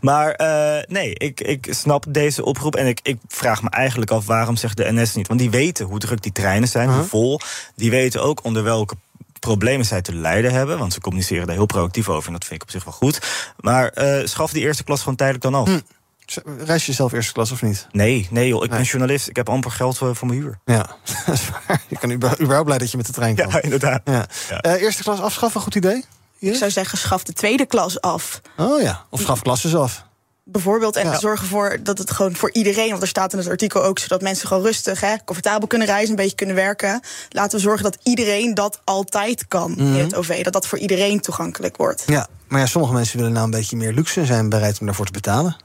Maar uh, nee, ik, ik snap deze oproep. En ik, ik vraag me eigenlijk af waarom zegt de NS niet. Want die weten hoe druk die treinen zijn, hoe vol. Die weten ook onder welke problemen zij te lijden hebben. Want ze communiceren daar heel proactief over. En dat vind ik op zich wel goed. Maar uh, schaf die eerste klas gewoon tijdelijk dan af. Hm. Reis je zelf eerste klas of niet? Nee, nee joh, ik nee. ben journalist. Ik heb amper geld voor, voor mijn huur. Ja, [laughs] dat is waar. Je kan überhaupt blij dat je met de trein kan. Ja, inderdaad. Ja. Ja. Uh, eerste klas afschaffen, goed idee? Ik zou zeggen, schaf de tweede klas af. Oh ja, of schaf klasses af. Bijvoorbeeld, en ja. zorg ervoor dat het gewoon voor iedereen, want er staat in het artikel ook, zodat mensen gewoon rustig, hè, comfortabel kunnen reizen, een beetje kunnen werken. Laten we zorgen dat iedereen dat altijd kan mm -hmm. in het OV. Dat dat voor iedereen toegankelijk wordt. Ja, maar ja, sommige mensen willen nou een beetje meer luxe en zijn bereid om daarvoor te betalen.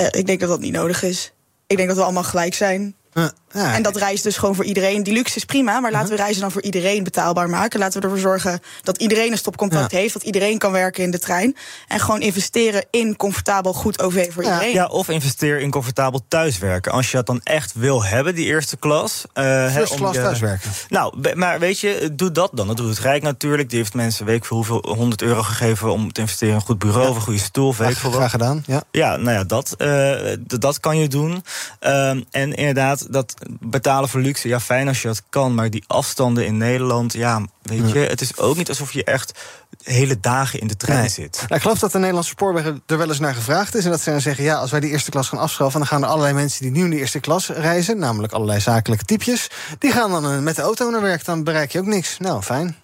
Uh, ik denk dat dat niet nodig is. Ik denk dat we allemaal gelijk zijn. Uh, ja, en dat reis dus gewoon voor iedereen. Die luxe is prima, maar laten we reizen dan voor iedereen betaalbaar maken. Laten we ervoor zorgen dat iedereen een stopcontact ja. heeft. Dat iedereen kan werken in de trein. En gewoon investeren in comfortabel goed OV voor ja. iedereen. Ja, of investeer in comfortabel thuiswerken. Als je dat dan echt wil hebben, die eerste klas. Uh, First klas thuiswerken. Nou, maar weet je, doe dat dan. Dat doet het Rijk natuurlijk. Die heeft mensen, weet ik veel hoeveel, 100 euro gegeven... om te investeren in een goed bureau of een goede stoel. Weet Graag, graag gedaan, ja. Ja, nou ja, dat, uh, dat kan je doen. Um, en inderdaad, dat betalen voor luxe, ja, fijn als je dat kan. Maar die afstanden in Nederland, ja, weet je, het is ook niet alsof je echt hele dagen in de trein nee. zit. Nou, ik geloof dat de Nederlandse spoorwegen er wel eens naar gevraagd is. En dat ze dan zeggen, ja, als wij die eerste klas gaan afschaffen... dan gaan er allerlei mensen die nu in de eerste klas reizen... namelijk allerlei zakelijke typjes... die gaan dan uh, met de auto naar werk, dan bereik je ook niks. Nou, fijn.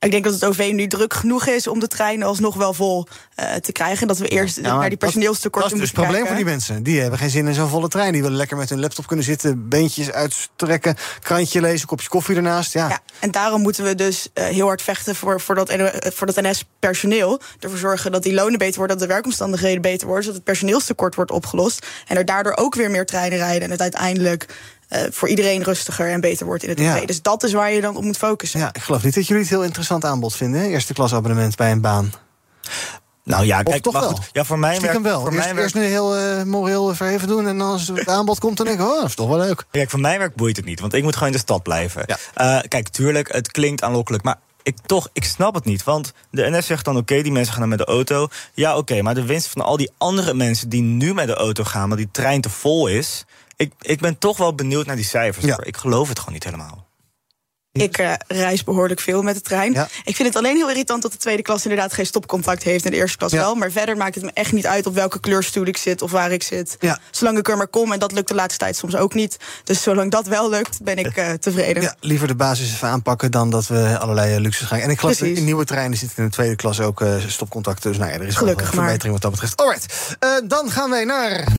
Ik denk dat het OV nu druk genoeg is om de treinen alsnog wel vol uh, te krijgen. Dat we eerst ja, naar die personeelstekorten moeten kijken. Dat is het probleem voor die mensen. Die hebben geen zin in zo'n volle trein. Die willen lekker met hun laptop kunnen zitten, beentjes uitstrekken, krantje lezen, kopje koffie ernaast. Ja. ja en daarom moeten we dus uh, heel hard vechten voor, voor dat, voor dat NS-personeel. Ervoor zorgen dat die lonen beter worden, dat de werkomstandigheden beter worden, zodat het personeelstekort wordt opgelost. En er daardoor ook weer meer treinen rijden. En het uiteindelijk uh, voor iedereen rustiger en beter wordt in het OV. Ja. Dus dat is waar je dan op moet focussen. Ja, ik geloof niet dat jullie het heel interessant aanbod vinden. Eerste klas abonnement bij een baan. Nou ja, kijk, toch wel. Ja, voor mij werkt wel. Voor eerst, mij eerst nu heel uh, moreel verheven doen en als het aanbod komt, dan denk ik, oh, dat is toch wel leuk. Kijk, voor mij werkt boeit het niet, want ik moet gewoon in de stad blijven. Ja. Uh, kijk, tuurlijk, het klinkt aanlokkelijk, maar ik, toch, ik snap het niet. Want de NS zegt dan, oké, okay, die mensen gaan dan met de auto. Ja, oké, okay, maar de winst van al die andere mensen die nu met de auto gaan... maar die trein te vol is... Ik, ik ben toch wel benieuwd naar die cijfers. Ja. Ik geloof het gewoon niet helemaal. Ik uh, reis behoorlijk veel met de trein. Ja. Ik vind het alleen heel irritant dat de tweede klas inderdaad geen stopcontact heeft en de eerste klas ja. wel. Maar verder maakt het me echt niet uit op welke kleurstoel ik zit of waar ik zit. Ja. Zolang ik er maar kom. En dat lukt de laatste tijd soms ook niet. Dus zolang dat wel lukt, ben ik uh, tevreden. Ja, liever de basis even aanpakken dan dat we allerlei luxe gaan. En ik las in nieuwe treinen zitten in de tweede klas ook uh, stopcontacten. Dus nou ja, er is Gelukkig wel een verbetering wat dat betreft. Alright, dan gaan wij naar.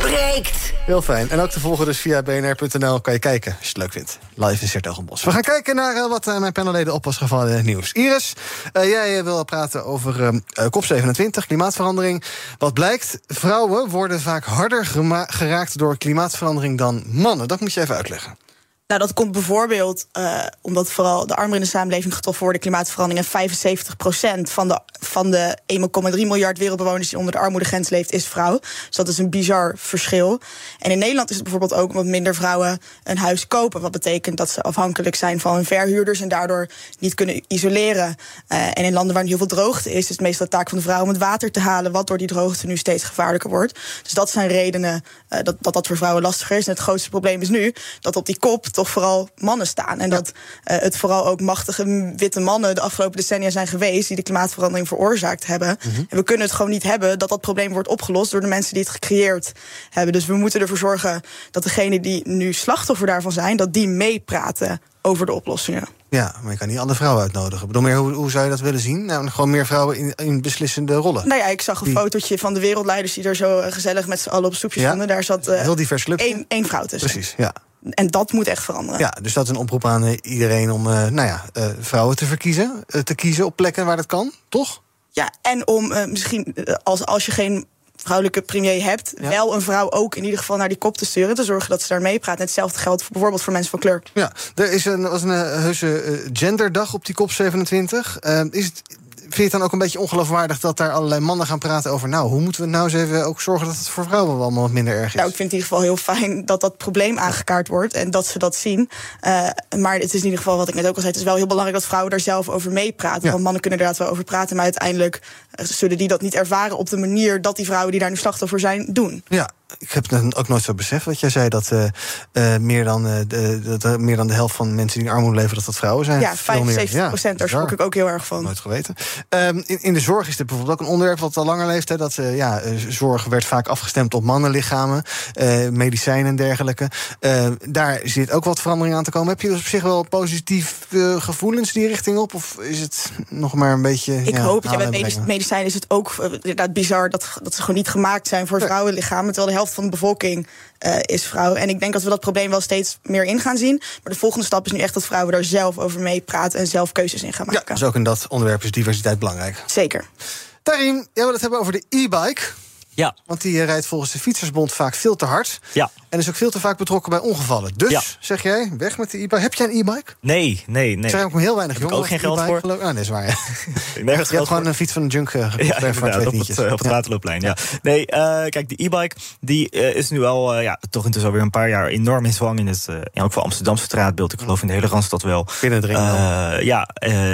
breekt. Heel fijn. En ook te volgen dus via bnr.nl kan je kijken als je het leuk vindt. Live in Sertogenbos. We gaan kijken naar uh, wat uh, mijn panelleden op was gevallen nieuws. Iris, jij wil praten over COP27, klimaatverandering. Wat blijkt, vrouwen worden vaak harder geraakt door klimaatverandering dan mannen. Dat moet je even uitleggen. Nou, dat komt bijvoorbeeld uh, omdat vooral de armeren in de samenleving getroffen worden, klimaatverandering. En 75% van de, van de 1,3 miljard wereldbewoners die onder de armoedegrens leeft, is vrouw. Dus dat is een bizar verschil. En in Nederland is het bijvoorbeeld ook omdat minder vrouwen een huis kopen. Wat betekent dat ze afhankelijk zijn van hun verhuurders en daardoor niet kunnen isoleren. Uh, en in landen waar heel veel droogte is, is het meestal de taak van de vrouw om het water te halen, wat door die droogte nu steeds gevaarlijker wordt. Dus dat zijn redenen uh, dat, dat dat voor vrouwen lastiger is. En het grootste probleem is nu dat op die kop toch vooral mannen staan. En dat uh, het vooral ook machtige witte mannen de afgelopen decennia zijn geweest die de klimaatverandering veroorzaakt hebben. Mm -hmm. En we kunnen het gewoon niet hebben dat dat probleem wordt opgelost door de mensen die het gecreëerd hebben. Dus we moeten ervoor zorgen dat degenen die nu slachtoffer daarvan zijn, dat die meepraten over de oplossingen. Ja, maar je kan niet andere vrouwen uitnodigen. Ik bedoel, meer, hoe, hoe zou je dat willen zien? Nou, gewoon meer vrouwen in, in beslissende rollen. Nou ja, ik zag een die... fotootje van de wereldleiders die er zo gezellig met z'n allen op stoepjes stonden. Daar zat uh, heel divers. Één, één vrouw tussen. Precies, ja. En dat moet echt veranderen. Ja, dus dat is een oproep aan uh, iedereen om uh, nou ja, uh, vrouwen te verkiezen. te kiezen op plekken waar dat kan, toch? Ja, en om misschien, als, als je geen vrouwelijke premier hebt, ja. wel een vrouw ook in ieder geval naar die kop te sturen. Te zorgen dat ze daar meepraat. En hetzelfde geldt voor, bijvoorbeeld voor mensen van kleur. Ja, er is een, was een heuse genderdag op die kop 27. is het je het dan ook een beetje ongeloofwaardig dat daar allerlei mannen gaan praten over. Nou, hoe moeten we nou eens even ook zorgen dat het voor vrouwen wel allemaal wat minder erg is? Nou, ik vind het in ieder geval heel fijn dat dat probleem aangekaart wordt en dat ze dat zien. Uh, maar het is in ieder geval, wat ik net ook al zei, het is wel heel belangrijk dat vrouwen daar zelf over meepraten. Ja. Want mannen kunnen er inderdaad wel over praten, maar uiteindelijk zullen die dat niet ervaren op de manier dat die vrouwen die daar nu slachtoffer zijn, doen. Ja, ik heb het ook nooit zo beseft wat jij zei dat, uh, uh, meer, dan, uh, de, dat meer dan de helft van mensen die in armoede leven, dat dat vrouwen zijn. Ja, 75 procent, daar schrok ik ook heel erg van. Nooit geweten. Um, in, in, de zorg is dit bijvoorbeeld ook een onderwerp wat al langer leeft. Hè, dat ja, zorg werd vaak afgestemd op mannenlichamen, medicijnen en dergelijke. daar zit ook wat verandering aan te komen. Heb je dus op zich wel positief gevoelens die richting op? Of is het nog maar een beetje. Ik ja, hoop het. Ja, met medic medicijnen is het ook inderdaad bizar dat, dat ze gewoon niet gemaakt zijn voor vrouwenlichamen. Terwijl de helft van de bevolking uh, is vrouw. En ik denk dat we dat probleem wel steeds meer in gaan zien. Maar de volgende stap is nu echt dat vrouwen daar zelf over mee praten en zelf keuzes in gaan maken. Ja, dus ook in dat onderwerp is diversiteit belangrijk. Zeker. Tarim, jij wil het hebben over de e-bike. Ja. Want die rijdt volgens de Fietsersbond vaak veel te hard. Ja. En is ook veel te vaak betrokken bij ongevallen. Dus, ja. zeg jij, weg met de e-bike. Heb jij een e-bike? Nee, nee, nee. Er zijn ook heel weinig jongens. ook geen geld voor. Oh, nee, is waar. Ja. [laughs] je hebt gewoon een fiets van een junk uh, [laughs] ja, voor op, het, uh, op het waterloopplein. Ja. Nee, uh, kijk, die e-bike die uh, is nu al ja, toch intussen alweer een paar jaar enorm in zwang in het ja, ook voor Amsterdamse straatbeeld. Ik geloof in de hele Randstad wel. Binnendringen. ja,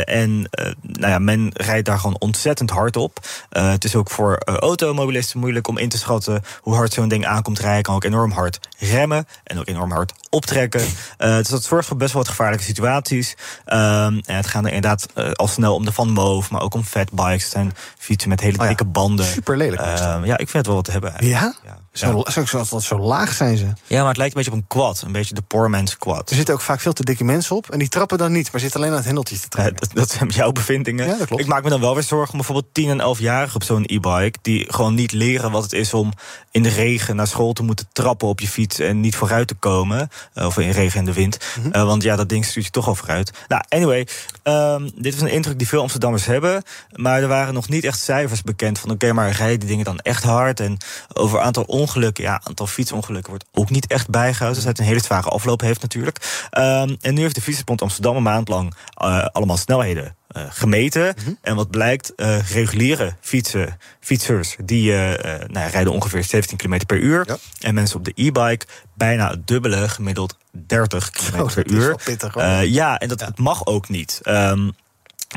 en nou ja, men rijdt daar gewoon ontzettend hard op. het is ook voor automobilisten moeilijk om in te schatten hoe hard zo'n ding aankomt rijden. Kan ook enorm hard remmen en ook enorm hard optrekken. Uh, dus dat zorgt voor best wel wat gevaarlijke situaties. Um, en het gaat er inderdaad uh, al snel om de Van Moof, maar ook om fatbikes. Het zijn fietsen met hele dikke oh ja. banden. Super lelijk. Uh, ja, ik vind het wel wat te hebben. Ja? ja? Zo, zo, zo, zo, zo laag zijn ze. Ja, maar het lijkt een beetje op een quad. Een beetje de poor man's quad. Er zitten ook vaak veel te dikke mensen op. En die trappen dan niet, maar zitten alleen aan het hendeltje te trekken. dat, dat zijn jouw bevindingen. Ja, dat klopt. Ik maak me dan wel weer zorgen om bijvoorbeeld 10 en 11-jarigen op zo'n e-bike. Die gewoon niet leren wat het is om in de regen naar school te moeten trappen op je fiets. En niet vooruit te komen. Eh, Of in regen en de wind. Mhm. Eh, want ja, dat ding stuurt je toch al vooruit. Nou, anyway. ehm, dit was een indruk die veel Amsterdammers hebben. Maar er waren nog niet echt cijfers bekend van... oké, maar rijden die dingen dan echt hard? En over aantal ongelukken, ja, aantal fietsongelukken... wordt ook niet echt bijgehouden. Dus het een hele zware afloop heeft natuurlijk. Ehm, en nu heeft de Fietsenbond Amsterdam een maand lang... eh, allemaal snelheden eh, gemeten. En wat blijkt, eh, reguliere fietsen, fietsers... die nou, ja, rijden ongeveer 17 km per uur. En mensen op de e-bike bijna het dubbele, gemiddeld 30 km per uur. pittig, ja, en dat mag ook niet. Ehm,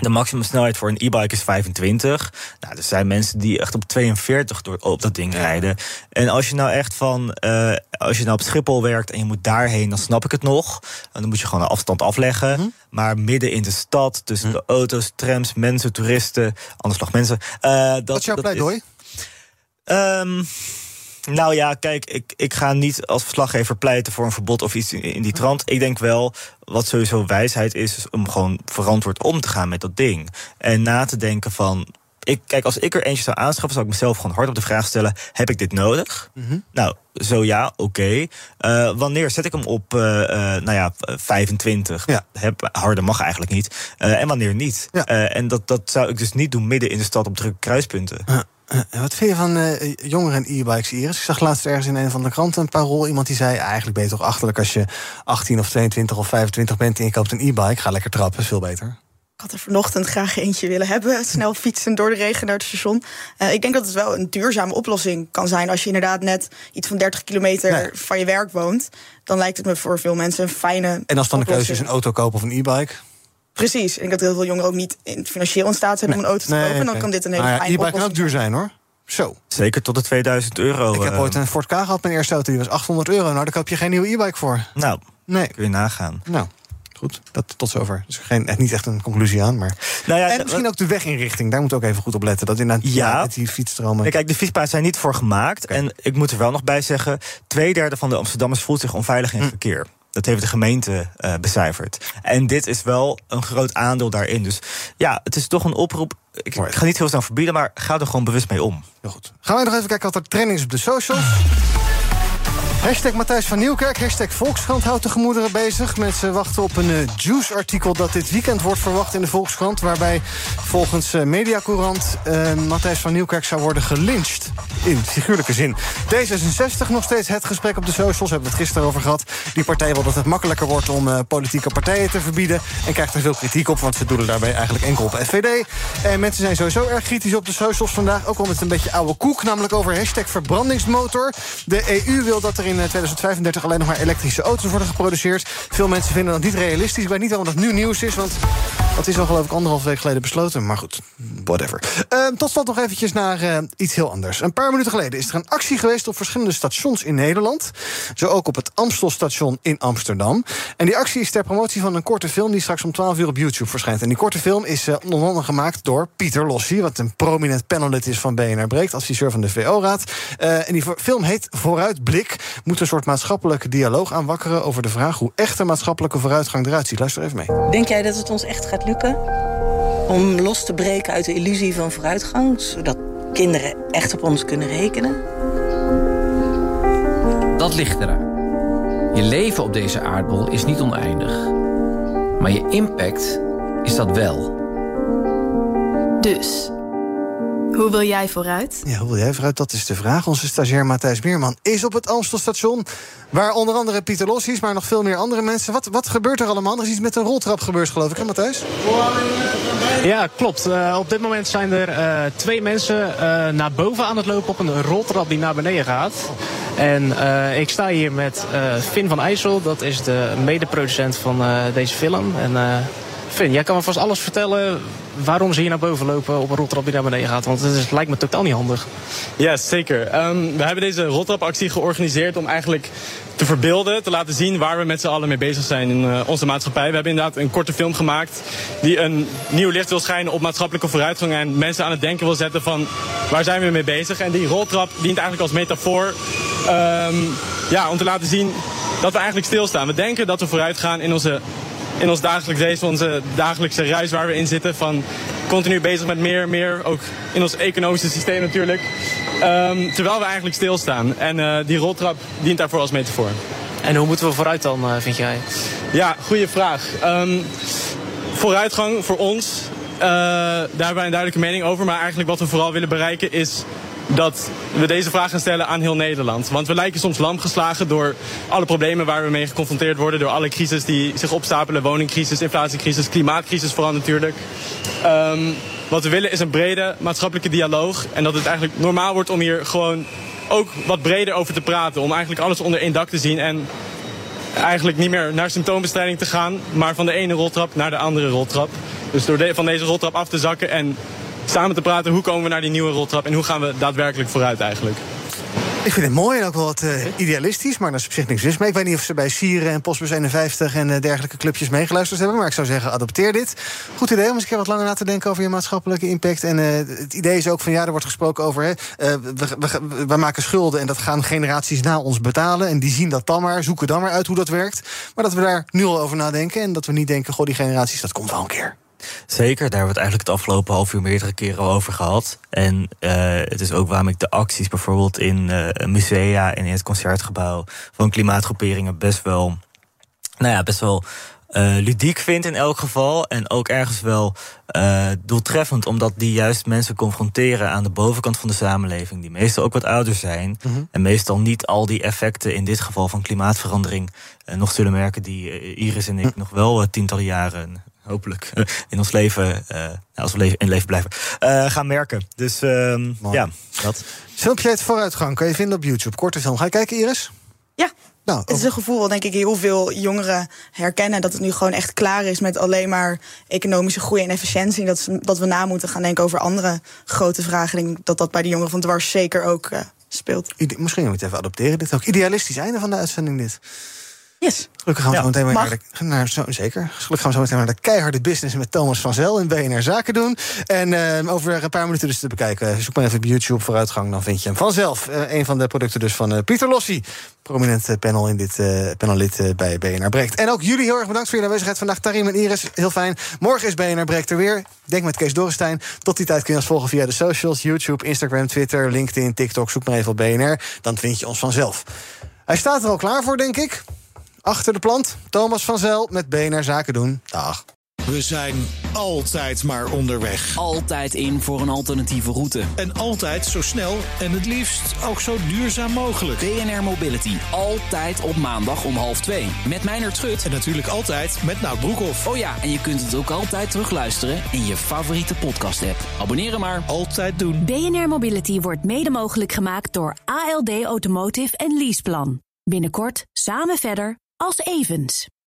de maximumsnelheid voor een e-bike is 25. Nou, er zijn mensen die echt op 42 door, op dat ding rijden. En als je nou echt van. eh, als je nou op Schiphol werkt en je moet daarheen, dan snap ik het nog. En dan moet je gewoon een afstand afleggen. Mhm. Maar midden in de stad, tussen de auto's, trams, mensen, toeristen, anders nog mensen. eh, dat, Wat is jouw pleidooi? Ehm, nou ja, kijk, ik, ik ga niet als verslaggever pleiten voor een verbod of iets in, in die trant. Ik denk wel, wat sowieso wijsheid is, is om gewoon verantwoord om te gaan met dat ding. En na te denken van. Ik, kijk, als ik er eentje zou aanschaffen, zou ik mezelf gewoon hard op de vraag stellen: heb ik dit nodig? Nou, zo ja, oké. Eh, wanneer zet ik hem op, eh, nou ja, 25? Heb, harder mag eigenlijk niet. En wanneer niet? En dat, dat zou ik dus niet doen midden in de stad op drukke kruispunten. Eh, eh, wat vind je van eh, jongeren en e-bikes, Iris? Ik zag laatst ergens in een van de kranten een parool. Iemand die zei, eigenlijk ben je toch achterlijk... als je 18 of 22 of 25 bent en je koopt een e-bike. Ga lekker trappen, is veel beter. Ik had er vanochtend graag eentje willen hebben. [laughs] Snel fietsen door de regen naar het station. Eh, ik denk dat het wel een duurzame oplossing kan zijn. Als je inderdaad net iets van 30 kilometer van je werk woont. Dan lijkt het me voor veel mensen een fijne. En als dan de keuze is een auto kopen of een e-bike... Precies. Ik denk dat heel veel jongeren ook niet in financieel in staat zijn om een auto te kopen. En dan kan dit een hele Nou ja, fijne E-bike kan oplossing ook duur zijn, hoor. Zo. Zeker tot de 2000 euro. Ik heb eh, ooit een Ford K gehad, mijn eerste auto. Die was 800 euro. Nou, daar koop je geen nieuwe e-bike voor. Nou, nee. kun je nagaan. Nou, goed. Dat, tot zover. Dus geen, echt niet echt een conclusie aan. Maar... Nou ja, en misschien ook de weginrichting. Daar moet ook even goed op letten. Dat inderdaad Ja. die fietsstromen... Kijk, de fietspaden zijn niet voor gemaakt. En ik moet er wel nog bij zeggen... twee derde van de Amsterdammers voelt zich onveilig Hm. in het verkeer. Dat heeft de gemeente eh, becijferd. En dit is wel een groot aandeel daarin. Dus ja, het is toch een oproep. Ik ga niet heel snel verbieden, maar ga er gewoon bewust mee om. Heel goed. Gaan wij nog even kijken wat er trending is op de socials. Hashtag Matthijs van Nieuwkerk, hashtag Volkskrant houdt de gemoederen bezig. Mensen wachten op een eh, Juice-artikel dat dit weekend wordt verwacht in de Volkskrant. Waarbij volgens eh, Mediacourant eh, Matthijs van Nieuwkerk zou worden gelyncht. In figuurlijke zin. D66 nog steeds het gesprek op de socials. Hebben we het gisteren over gehad. Die partij wil dat het makkelijker wordt om politieke partijen te verbieden. En krijgt er veel kritiek op, want ze doelen daarbij eigenlijk enkel op FVD. En mensen zijn sowieso erg kritisch op de socials vandaag. Ook al met een beetje oude koek, namelijk over hashtag verbrandingsmotor. De EU wil dat er in eh, 2035 alleen nog maar elektrische auto's worden geproduceerd. Veel mensen vinden dat niet realistisch. Weet niet waarom dat nu nieuws is, want dat is al geloof ik anderhalf week geleden besloten. Maar goed, whatever. Eh, tot slot nog eventjes naar eh, iets heel anders. Een paar minuten geleden is er een actie geweest op verschillende stations in Nederland. Zo ook op het Amstelstation in Amsterdam. En die actie is ter promotie van een korte film die straks om 12 uur op YouTube verschijnt. En die korte film is eh, onder andere gemaakt door Pieter Lossie, wat een prominent panellid is van BNR Breekt, adviseur van de VO-raad. Eh, en die film heet Vooruitblik. Moet een soort maatschappelijke dialoog aanwakkeren over de vraag hoe echte maatschappelijke vooruitgang eruit ziet. Luister even mee. Denk jij dat het ons echt gaat lukken om los te breken uit de illusie van vooruitgang, zodat kinderen echt op ons kunnen rekenen? Dat ligt eraan. Je leven op deze aardbol is niet oneindig. Maar je impact is dat wel. Dus, hoe wil jij vooruit? Ja, hoe wil jij vooruit? Dat is de vraag. Onze stagiair Matthijs Meerman is op het Amstelstation. Waar onder andere Pieter Lossie is, maar nog veel meer andere mensen. Wat, wat gebeurt er allemaal? Er is iets met een roltrap gebeurd, geloof ik, hè Matthijs? Ja, klopt. Eh, op dit moment zijn er eh, twee mensen eh, naar boven aan het lopen op een roltrap die naar beneden gaat. En eh, ik sta hier met eh Finn van IJssel, dat is de medeproducent van eh, deze film. En eh, Finn, jij kan me vast alles vertellen waarom ze hier naar boven lopen op een roltrap die naar beneden gaat. Want het is, lijkt me totaal niet handig. Ja, zeker. Ehm, we hebben deze roltrapactie georganiseerd om eigenlijk te verbeelden, te laten zien waar we met z'n allen mee bezig zijn in eh, onze maatschappij. We hebben inderdaad een korte film gemaakt die een nieuw licht wil schijnen op maatschappelijke vooruitgang en mensen aan het denken wil zetten van waar zijn we mee bezig. En die roltrap dient eigenlijk als metafoor Ehm, ja, om te laten zien dat we eigenlijk stilstaan. We denken dat we vooruit gaan in onze in ons dagelijks leven, onze dagelijkse reis waar we in zitten. Van continu bezig met meer, meer. Ook in ons economische systeem natuurlijk. Ehm, terwijl we eigenlijk stilstaan. En uh, die roltrap dient daarvoor als metafoor. En hoe moeten we vooruit dan, uh, vind jij? Ja, goede vraag. Um, vooruitgang voor ons, uh, daar hebben wij een duidelijke mening over. Maar eigenlijk wat we vooral willen bereiken is dat we deze vraag gaan stellen aan heel Nederland. Want we lijken soms lam geslagen door alle problemen waar we mee geconfronteerd worden. Door alle crisis die zich opstapelen. Woningcrisis, inflatiecrisis, klimaatcrisis vooral natuurlijk. Um, wat we willen is een brede maatschappelijke dialoog. En dat het eigenlijk normaal wordt om hier gewoon ook wat breder over te praten. Om eigenlijk alles onder één dak te zien. En eigenlijk niet meer naar symptoombestrijding te gaan. Maar van de ene roltrap naar de andere roltrap. Dus door de, van deze roltrap af te zakken en samen te praten hoe komen we naar die nieuwe roltrap en hoe gaan we daadwerkelijk vooruit eigenlijk. Ik vind het mooi en ook wel wat uh, idealistisch, maar dat is op zich niks mis mee. Ik weet niet of ze bij Sieren en Postbus 51 en uh, dergelijke clubjes meegeluisterd hebben, maar ik zou zeggen, adopteer dit. Goed idee om eens een keer wat langer na te denken over je maatschappelijke impact. En uh, het idee is ook van, ja, er wordt gesproken over, hè, we, we, maken schulden en dat gaan generaties na ons betalen. En die zien dat dan maar, zoeken dan maar uit hoe dat werkt. Maar dat we daar nu al over nadenken en dat we niet denken, goh, die generaties, dat komt wel een keer. Zeker, daar hebben we het eigenlijk het afgelopen half uur meerdere keren over gehad. En uh, het is ook waarom ik de acties bijvoorbeeld in uh, musea en in het concertgebouw van klimaatgroeperingen best wel, nou ja, best wel uh, ludiek vind in elk geval. En ook ergens wel uh, doeltreffend, omdat die juist mensen confronteren aan de bovenkant van de samenleving, die meestal ook wat ouder zijn. Mm -hmm. En meestal niet al die effecten, in dit geval van klimaatverandering, uh, nog zullen merken, die Iris en ik mm. nog wel tientallen jaren hopelijk in ons leven, uh, als we leven, in leven blijven, uh, gaan merken. Dus uh, ja, dat. Filmpje het vooruitgang kan je vinden op YouTube. Korte film. Ga je kijken, Iris? Ja. Nou, het is een gevoel wat denk ik heel veel jongeren herkennen. Dat het nu gewoon echt klaar is met alleen maar economische groei en efficiëntie. Dat, dat we na moeten gaan denken over andere grote vragen. Ik denk dat dat bij de jongeren van dwars zeker ook uh, speelt. Ide Misschien moet je het even adopteren. Dit ook idealistisch einde van de uitzending dit. Yes. Gelukkig gaan we ja, zo meteen weer naar, de, naar zo, zeker. Gelukkig gaan we zo meteen naar de keiharde business met Thomas van Zel in BNR Zaken doen. En uh, over een paar minuten dus te bekijken. Zoek maar even op YouTube vooruitgang, dan vind je hem vanzelf. Uh, een van de producten dus van uh, Pieter Lossi. Prominent panel in dit panellid bij BNR Breekt. En ook jullie heel erg bedankt voor jullie aanwezigheid vandaag. Tarim en Iris, heel fijn. Morgen is BNR Breekt er weer. Denk met Kees Dorrestein. Tot die tijd kun je ons volgen via de socials. YouTube, Instagram, Twitter, LinkedIn, TikTok. Zoek maar even op BNR. Dan vind je ons vanzelf. Hij staat er al klaar voor, denk ik. Achter de plant, Thomas van Zel met BNR Zaken doen. Dag. We zijn altijd maar onderweg. Altijd in voor een alternatieve route. En altijd zo snel en het liefst ook zo duurzaam mogelijk. BNR Mobility. Altijd op maandag om half twee. Met Meijner Schut. En natuurlijk altijd met Nout Broekhoff. Oh ja, en je kunt het ook altijd terugluisteren in je favoriete podcast-app. Abonneren maar. Altijd doen. BNR Mobility wordt mede mogelijk gemaakt door ALD Automotive en Leaseplan. Binnenkort samen verder als Evens.